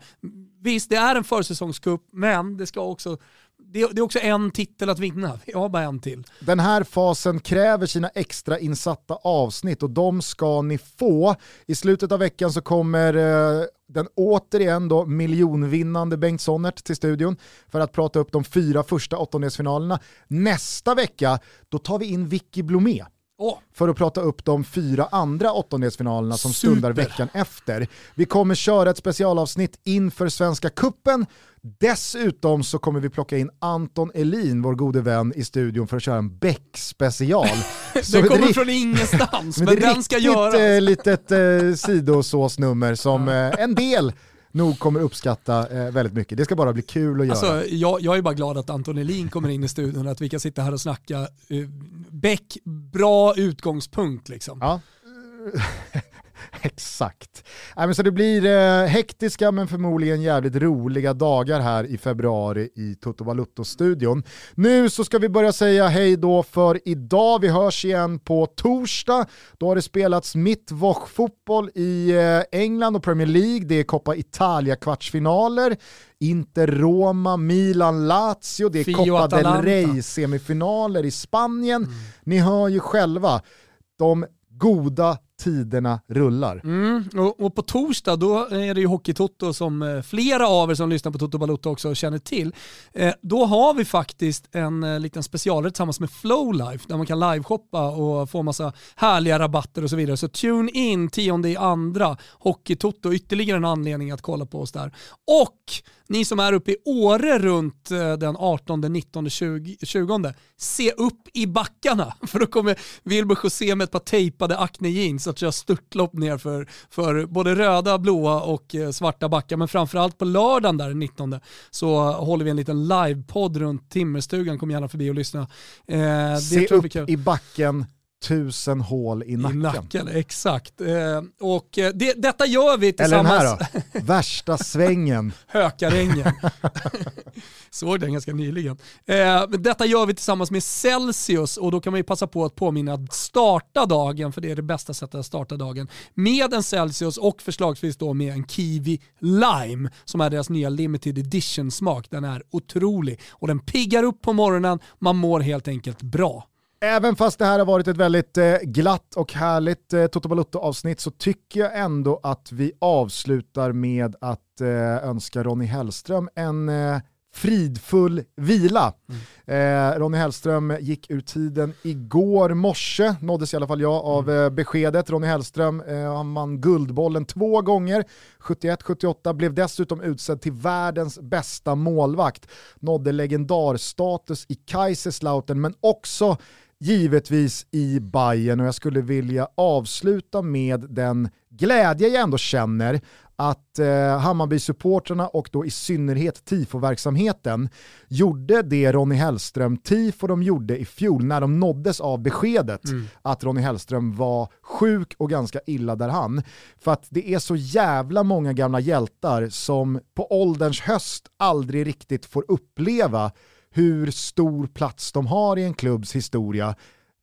visst, det är en försäsongscup, men det ska också det, det är också en titel att vinna. Vi har bara en till.
Den här fasen kräver sina extra insatta avsnitt och de ska ni få. I slutet av veckan så kommer eh, den återigen då miljonvinnande Bengt Sonnert till studion för att prata upp de fyra första åttondelsfinalerna. Nästa vecka då tar vi in Vicky Blomé
Åh,
för att prata upp de fyra andra åttondelsfinalerna som
Super.
stundar veckan efter. Vi kommer köra ett specialavsnitt inför Svenska Kuppen. Dessutom så kommer vi plocka in Anton Elin, vår gode vän, i studion för att köra en Beck-special.
Den
ett
kommer från ingenstans,
men det är
den ska göras.
eh, litet eh, sidosåsnummer som eh, en del nog kommer uppskatta eh, väldigt mycket. Det ska bara bli kul att göra.
Alltså, jag, jag är bara glad att Anton Elin kommer in i studion och att vi kan sitta här och snacka. Uh, Beck, bra utgångspunkt liksom.
Ja. Exakt. Nej, men så det blir eh, hektiska men förmodligen jävligt roliga dagar här i februari i Toto Balutto-studion. Nu så ska vi börja säga hej då för idag. Vi hörs igen på torsdag. Då har det spelats mittwoch-fotboll i eh, England och Premier League. Det är Coppa Italia-kvartsfinaler. Inter Roma, Milan, Lazio, det är
Fio
Copa del
Atalanta.
Rey-semifinaler i Spanien. Ni hör ju själva, de goda tiderna rullar.
Mm, och, och på torsdag då är det ju Hockeytoto som eh, flera av er som lyssnar på Toto Balotto också känner till. Eh, då har vi faktiskt en eh, liten specialare tillsammans med Flowlife där man kan liveshoppa och få massa härliga rabatter och så vidare. Så tune in tionde i andra Hockeytoto, ytterligare en anledning att kolla på oss där. Och ni som är uppe i Åre runt eh, den 18, 19, 20, 20 se upp i backarna för då kommer Wilbur José med ett par tejpade Acne jeans att köra störtlopp ner för, för både röda, blåa och eh, svarta backar. Men framförallt på lördagen där den 19 så håller vi en liten livepodd runt Timmerstugan. Kom gärna förbi och lyssna. Eh,
Se upp i backen, tusen hål i
I
nacken.
nacken, exakt. Eh, och eh, det, detta gör vi
Eller den
tillsammans.
här då, värsta svängen.
Hökarängen. Såg den ganska nyligen. Eh, detta gör vi tillsammans med Celsius och då kan man ju passa på att påminna att starta dagen, för det är det bästa sättet att starta dagen, med en Celsius och förslagsvis då med en Kiwi Lime som är deras nya limited edition-smak. Den är otrolig och den piggar upp på morgonen, man mår helt enkelt bra.
Även fast det här har varit ett väldigt eh, glatt och härligt eh, Toto Balutto-avsnitt så tycker jag ändå att vi avslutar med att eh, önska Ronny Hellström en fridfull vila. Eh, Ronny Hellström gick ur tiden igår morse, nåddes i alla fall jag av eh, beskedet. Ronny Hellström eh, vann Guldbollen två gånger, 71-78, blev dessutom utsedd till världens bästa målvakt. Nådde legendarstatus i Kaiserslautern men också givetvis i Bayern och jag skulle vilja avsluta med den glädje jag ändå känner att eh, Hammarby-supportrarna och då i synnerhet tifo-verksamheten gjorde det Ronny Hellström tifo de gjorde i fjol när de nåddes av beskedet att Ronny Hellström var sjuk och ganska illa därhan. För att det är så jävla många gamla hjältar som på ålderns höst aldrig riktigt får uppleva hur stor plats de har i en klubbs historia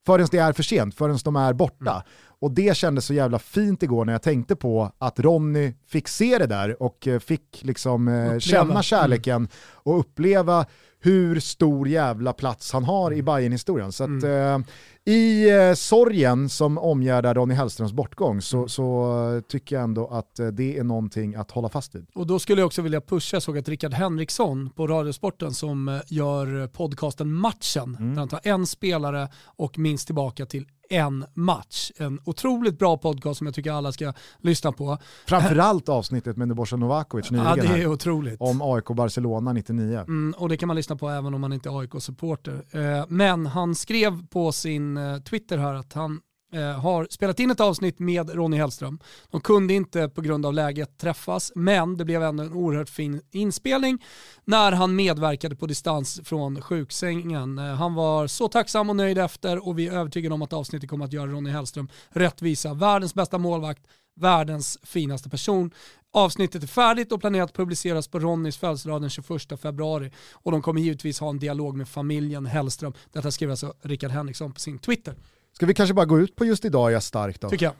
förrän det är för sent, förrän de är borta. Mm. Och det kändes så jävla fint igår när jag tänkte på att Ronny fick se det där och eh, fick liksom eh,
Uppleva.
känna kärleken och uppleva hur stor jävla plats han har i bayern historien Så att, eh, i eh, sorgen som omgärdar Ronny Hellströms bortgång så, så eh, tycker jag ändå att det är någonting att hålla fast vid.
Och då skulle jag också vilja pusha, jag såg att Rickard Henriksson på Radiosporten som gör podcasten Matchen, där han tar en spelare och minst tillbaka till en match. En otroligt bra podcast som jag tycker alla ska lyssna på.
Framförallt avsnittet med Nebojsa Novakovic nyligen
Ja, det är
här,
otroligt.
om AIK Barcelona 99.
Mm, och det kan man lyssna på även om man inte är AIK-supporter. Eh, men han skrev på sin eh, Twitter här att han Eh, har spelat in ett avsnitt med Ronny Hellström. De kunde inte på grund av läget träffas, men det blev ändå en oerhört fin inspelning när han medverkade på distans från sjuksängen. Eh, han var så tacksam och nöjd efter och vi är övertygade om att avsnittet kommer att göra Ronny Hellström rättvisa. Världens bästa målvakt, världens finaste person. Avsnittet är färdigt och planerat att publiceras på Ronnys födelsedag den 21 februari. Och de kommer givetvis ha en dialog med familjen Hellström. Detta skriver alltså Rickard Henriksson på sin Twitter.
Ska vi kanske bara gå ut på just idag är jag stark då?
Tycker jag.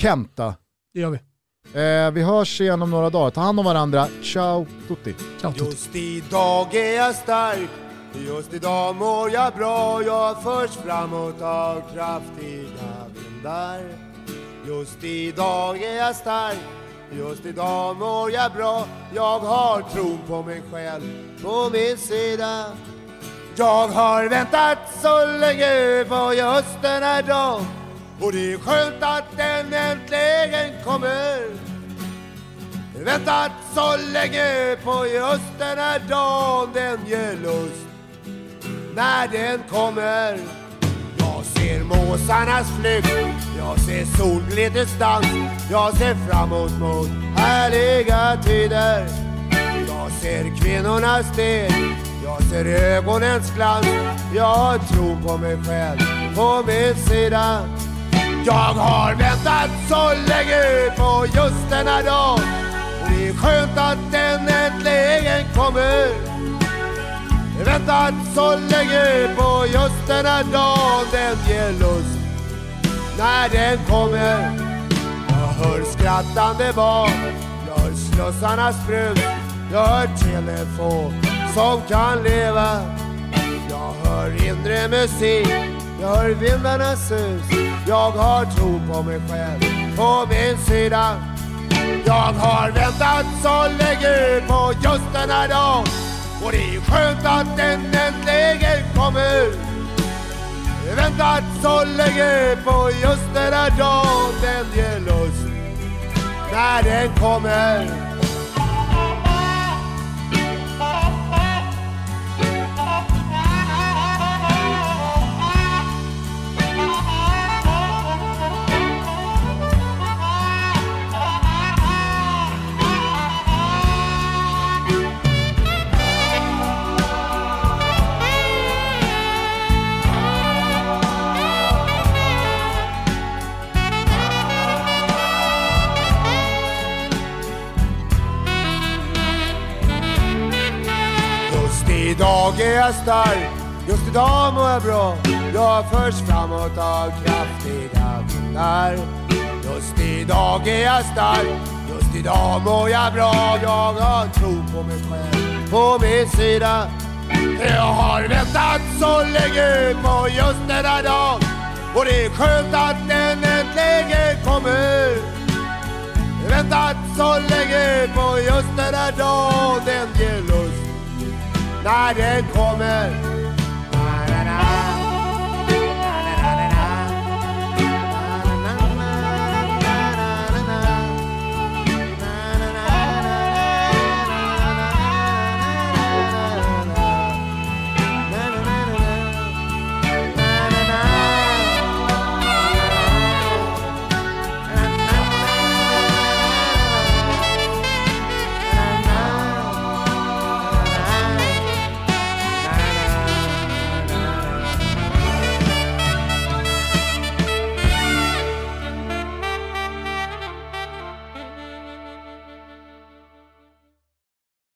Kenta.
Det gör vi.
Eh, vi hörs igen om några dagar. Ta hand om varandra. Ciao tutti.
Ciao tutti.
Just idag är jag stark, just idag mår jag bra. Jag förs framåt av kraftiga vindar. Just idag är jag stark, just idag mår jag bra. Jag har tron på mig själv på min sida. Jag har väntat så länge på just den här dagen och det är skönt att den äntligen kommer. Väntat så länge på just den här dagen den ger lust när den kommer. Jag ser måsarnas flykt, jag ser solglitters dans, jag ser framåt mot härliga tider. Jag ser kvinnornas steg, jag ser ögonens glans, jag tror på mig själv på min sida. Jag har väntat så länge på just denna dag det är skönt att den äntligen kommer. Väntat så länge på just denna dag den ger lust när den kommer. Jag hör skrattande barn, jag hör slussarnas brus, jag hör telefon som kan leva. Jag hör inre musik, jag hör vindarnas sus. Jag har tro på mig själv på min sida. Jag har väntat så länge på just den här dagen och det är skönt att den äntligen kommer. Väntat så länge på just den här dagen den ger lust när den kommer. Idag är jag stark, just idag mår jag bra. Jag förs framåt av kraftiga vindar. Just idag är jag stark, just idag mår jag bra. Jag har tro på mig själv på min sida. Jag har väntat så länge på just denna dag. och det är skönt att den äntligen kommer. Väntat så länge på just denna dag. den ger lust när den kommer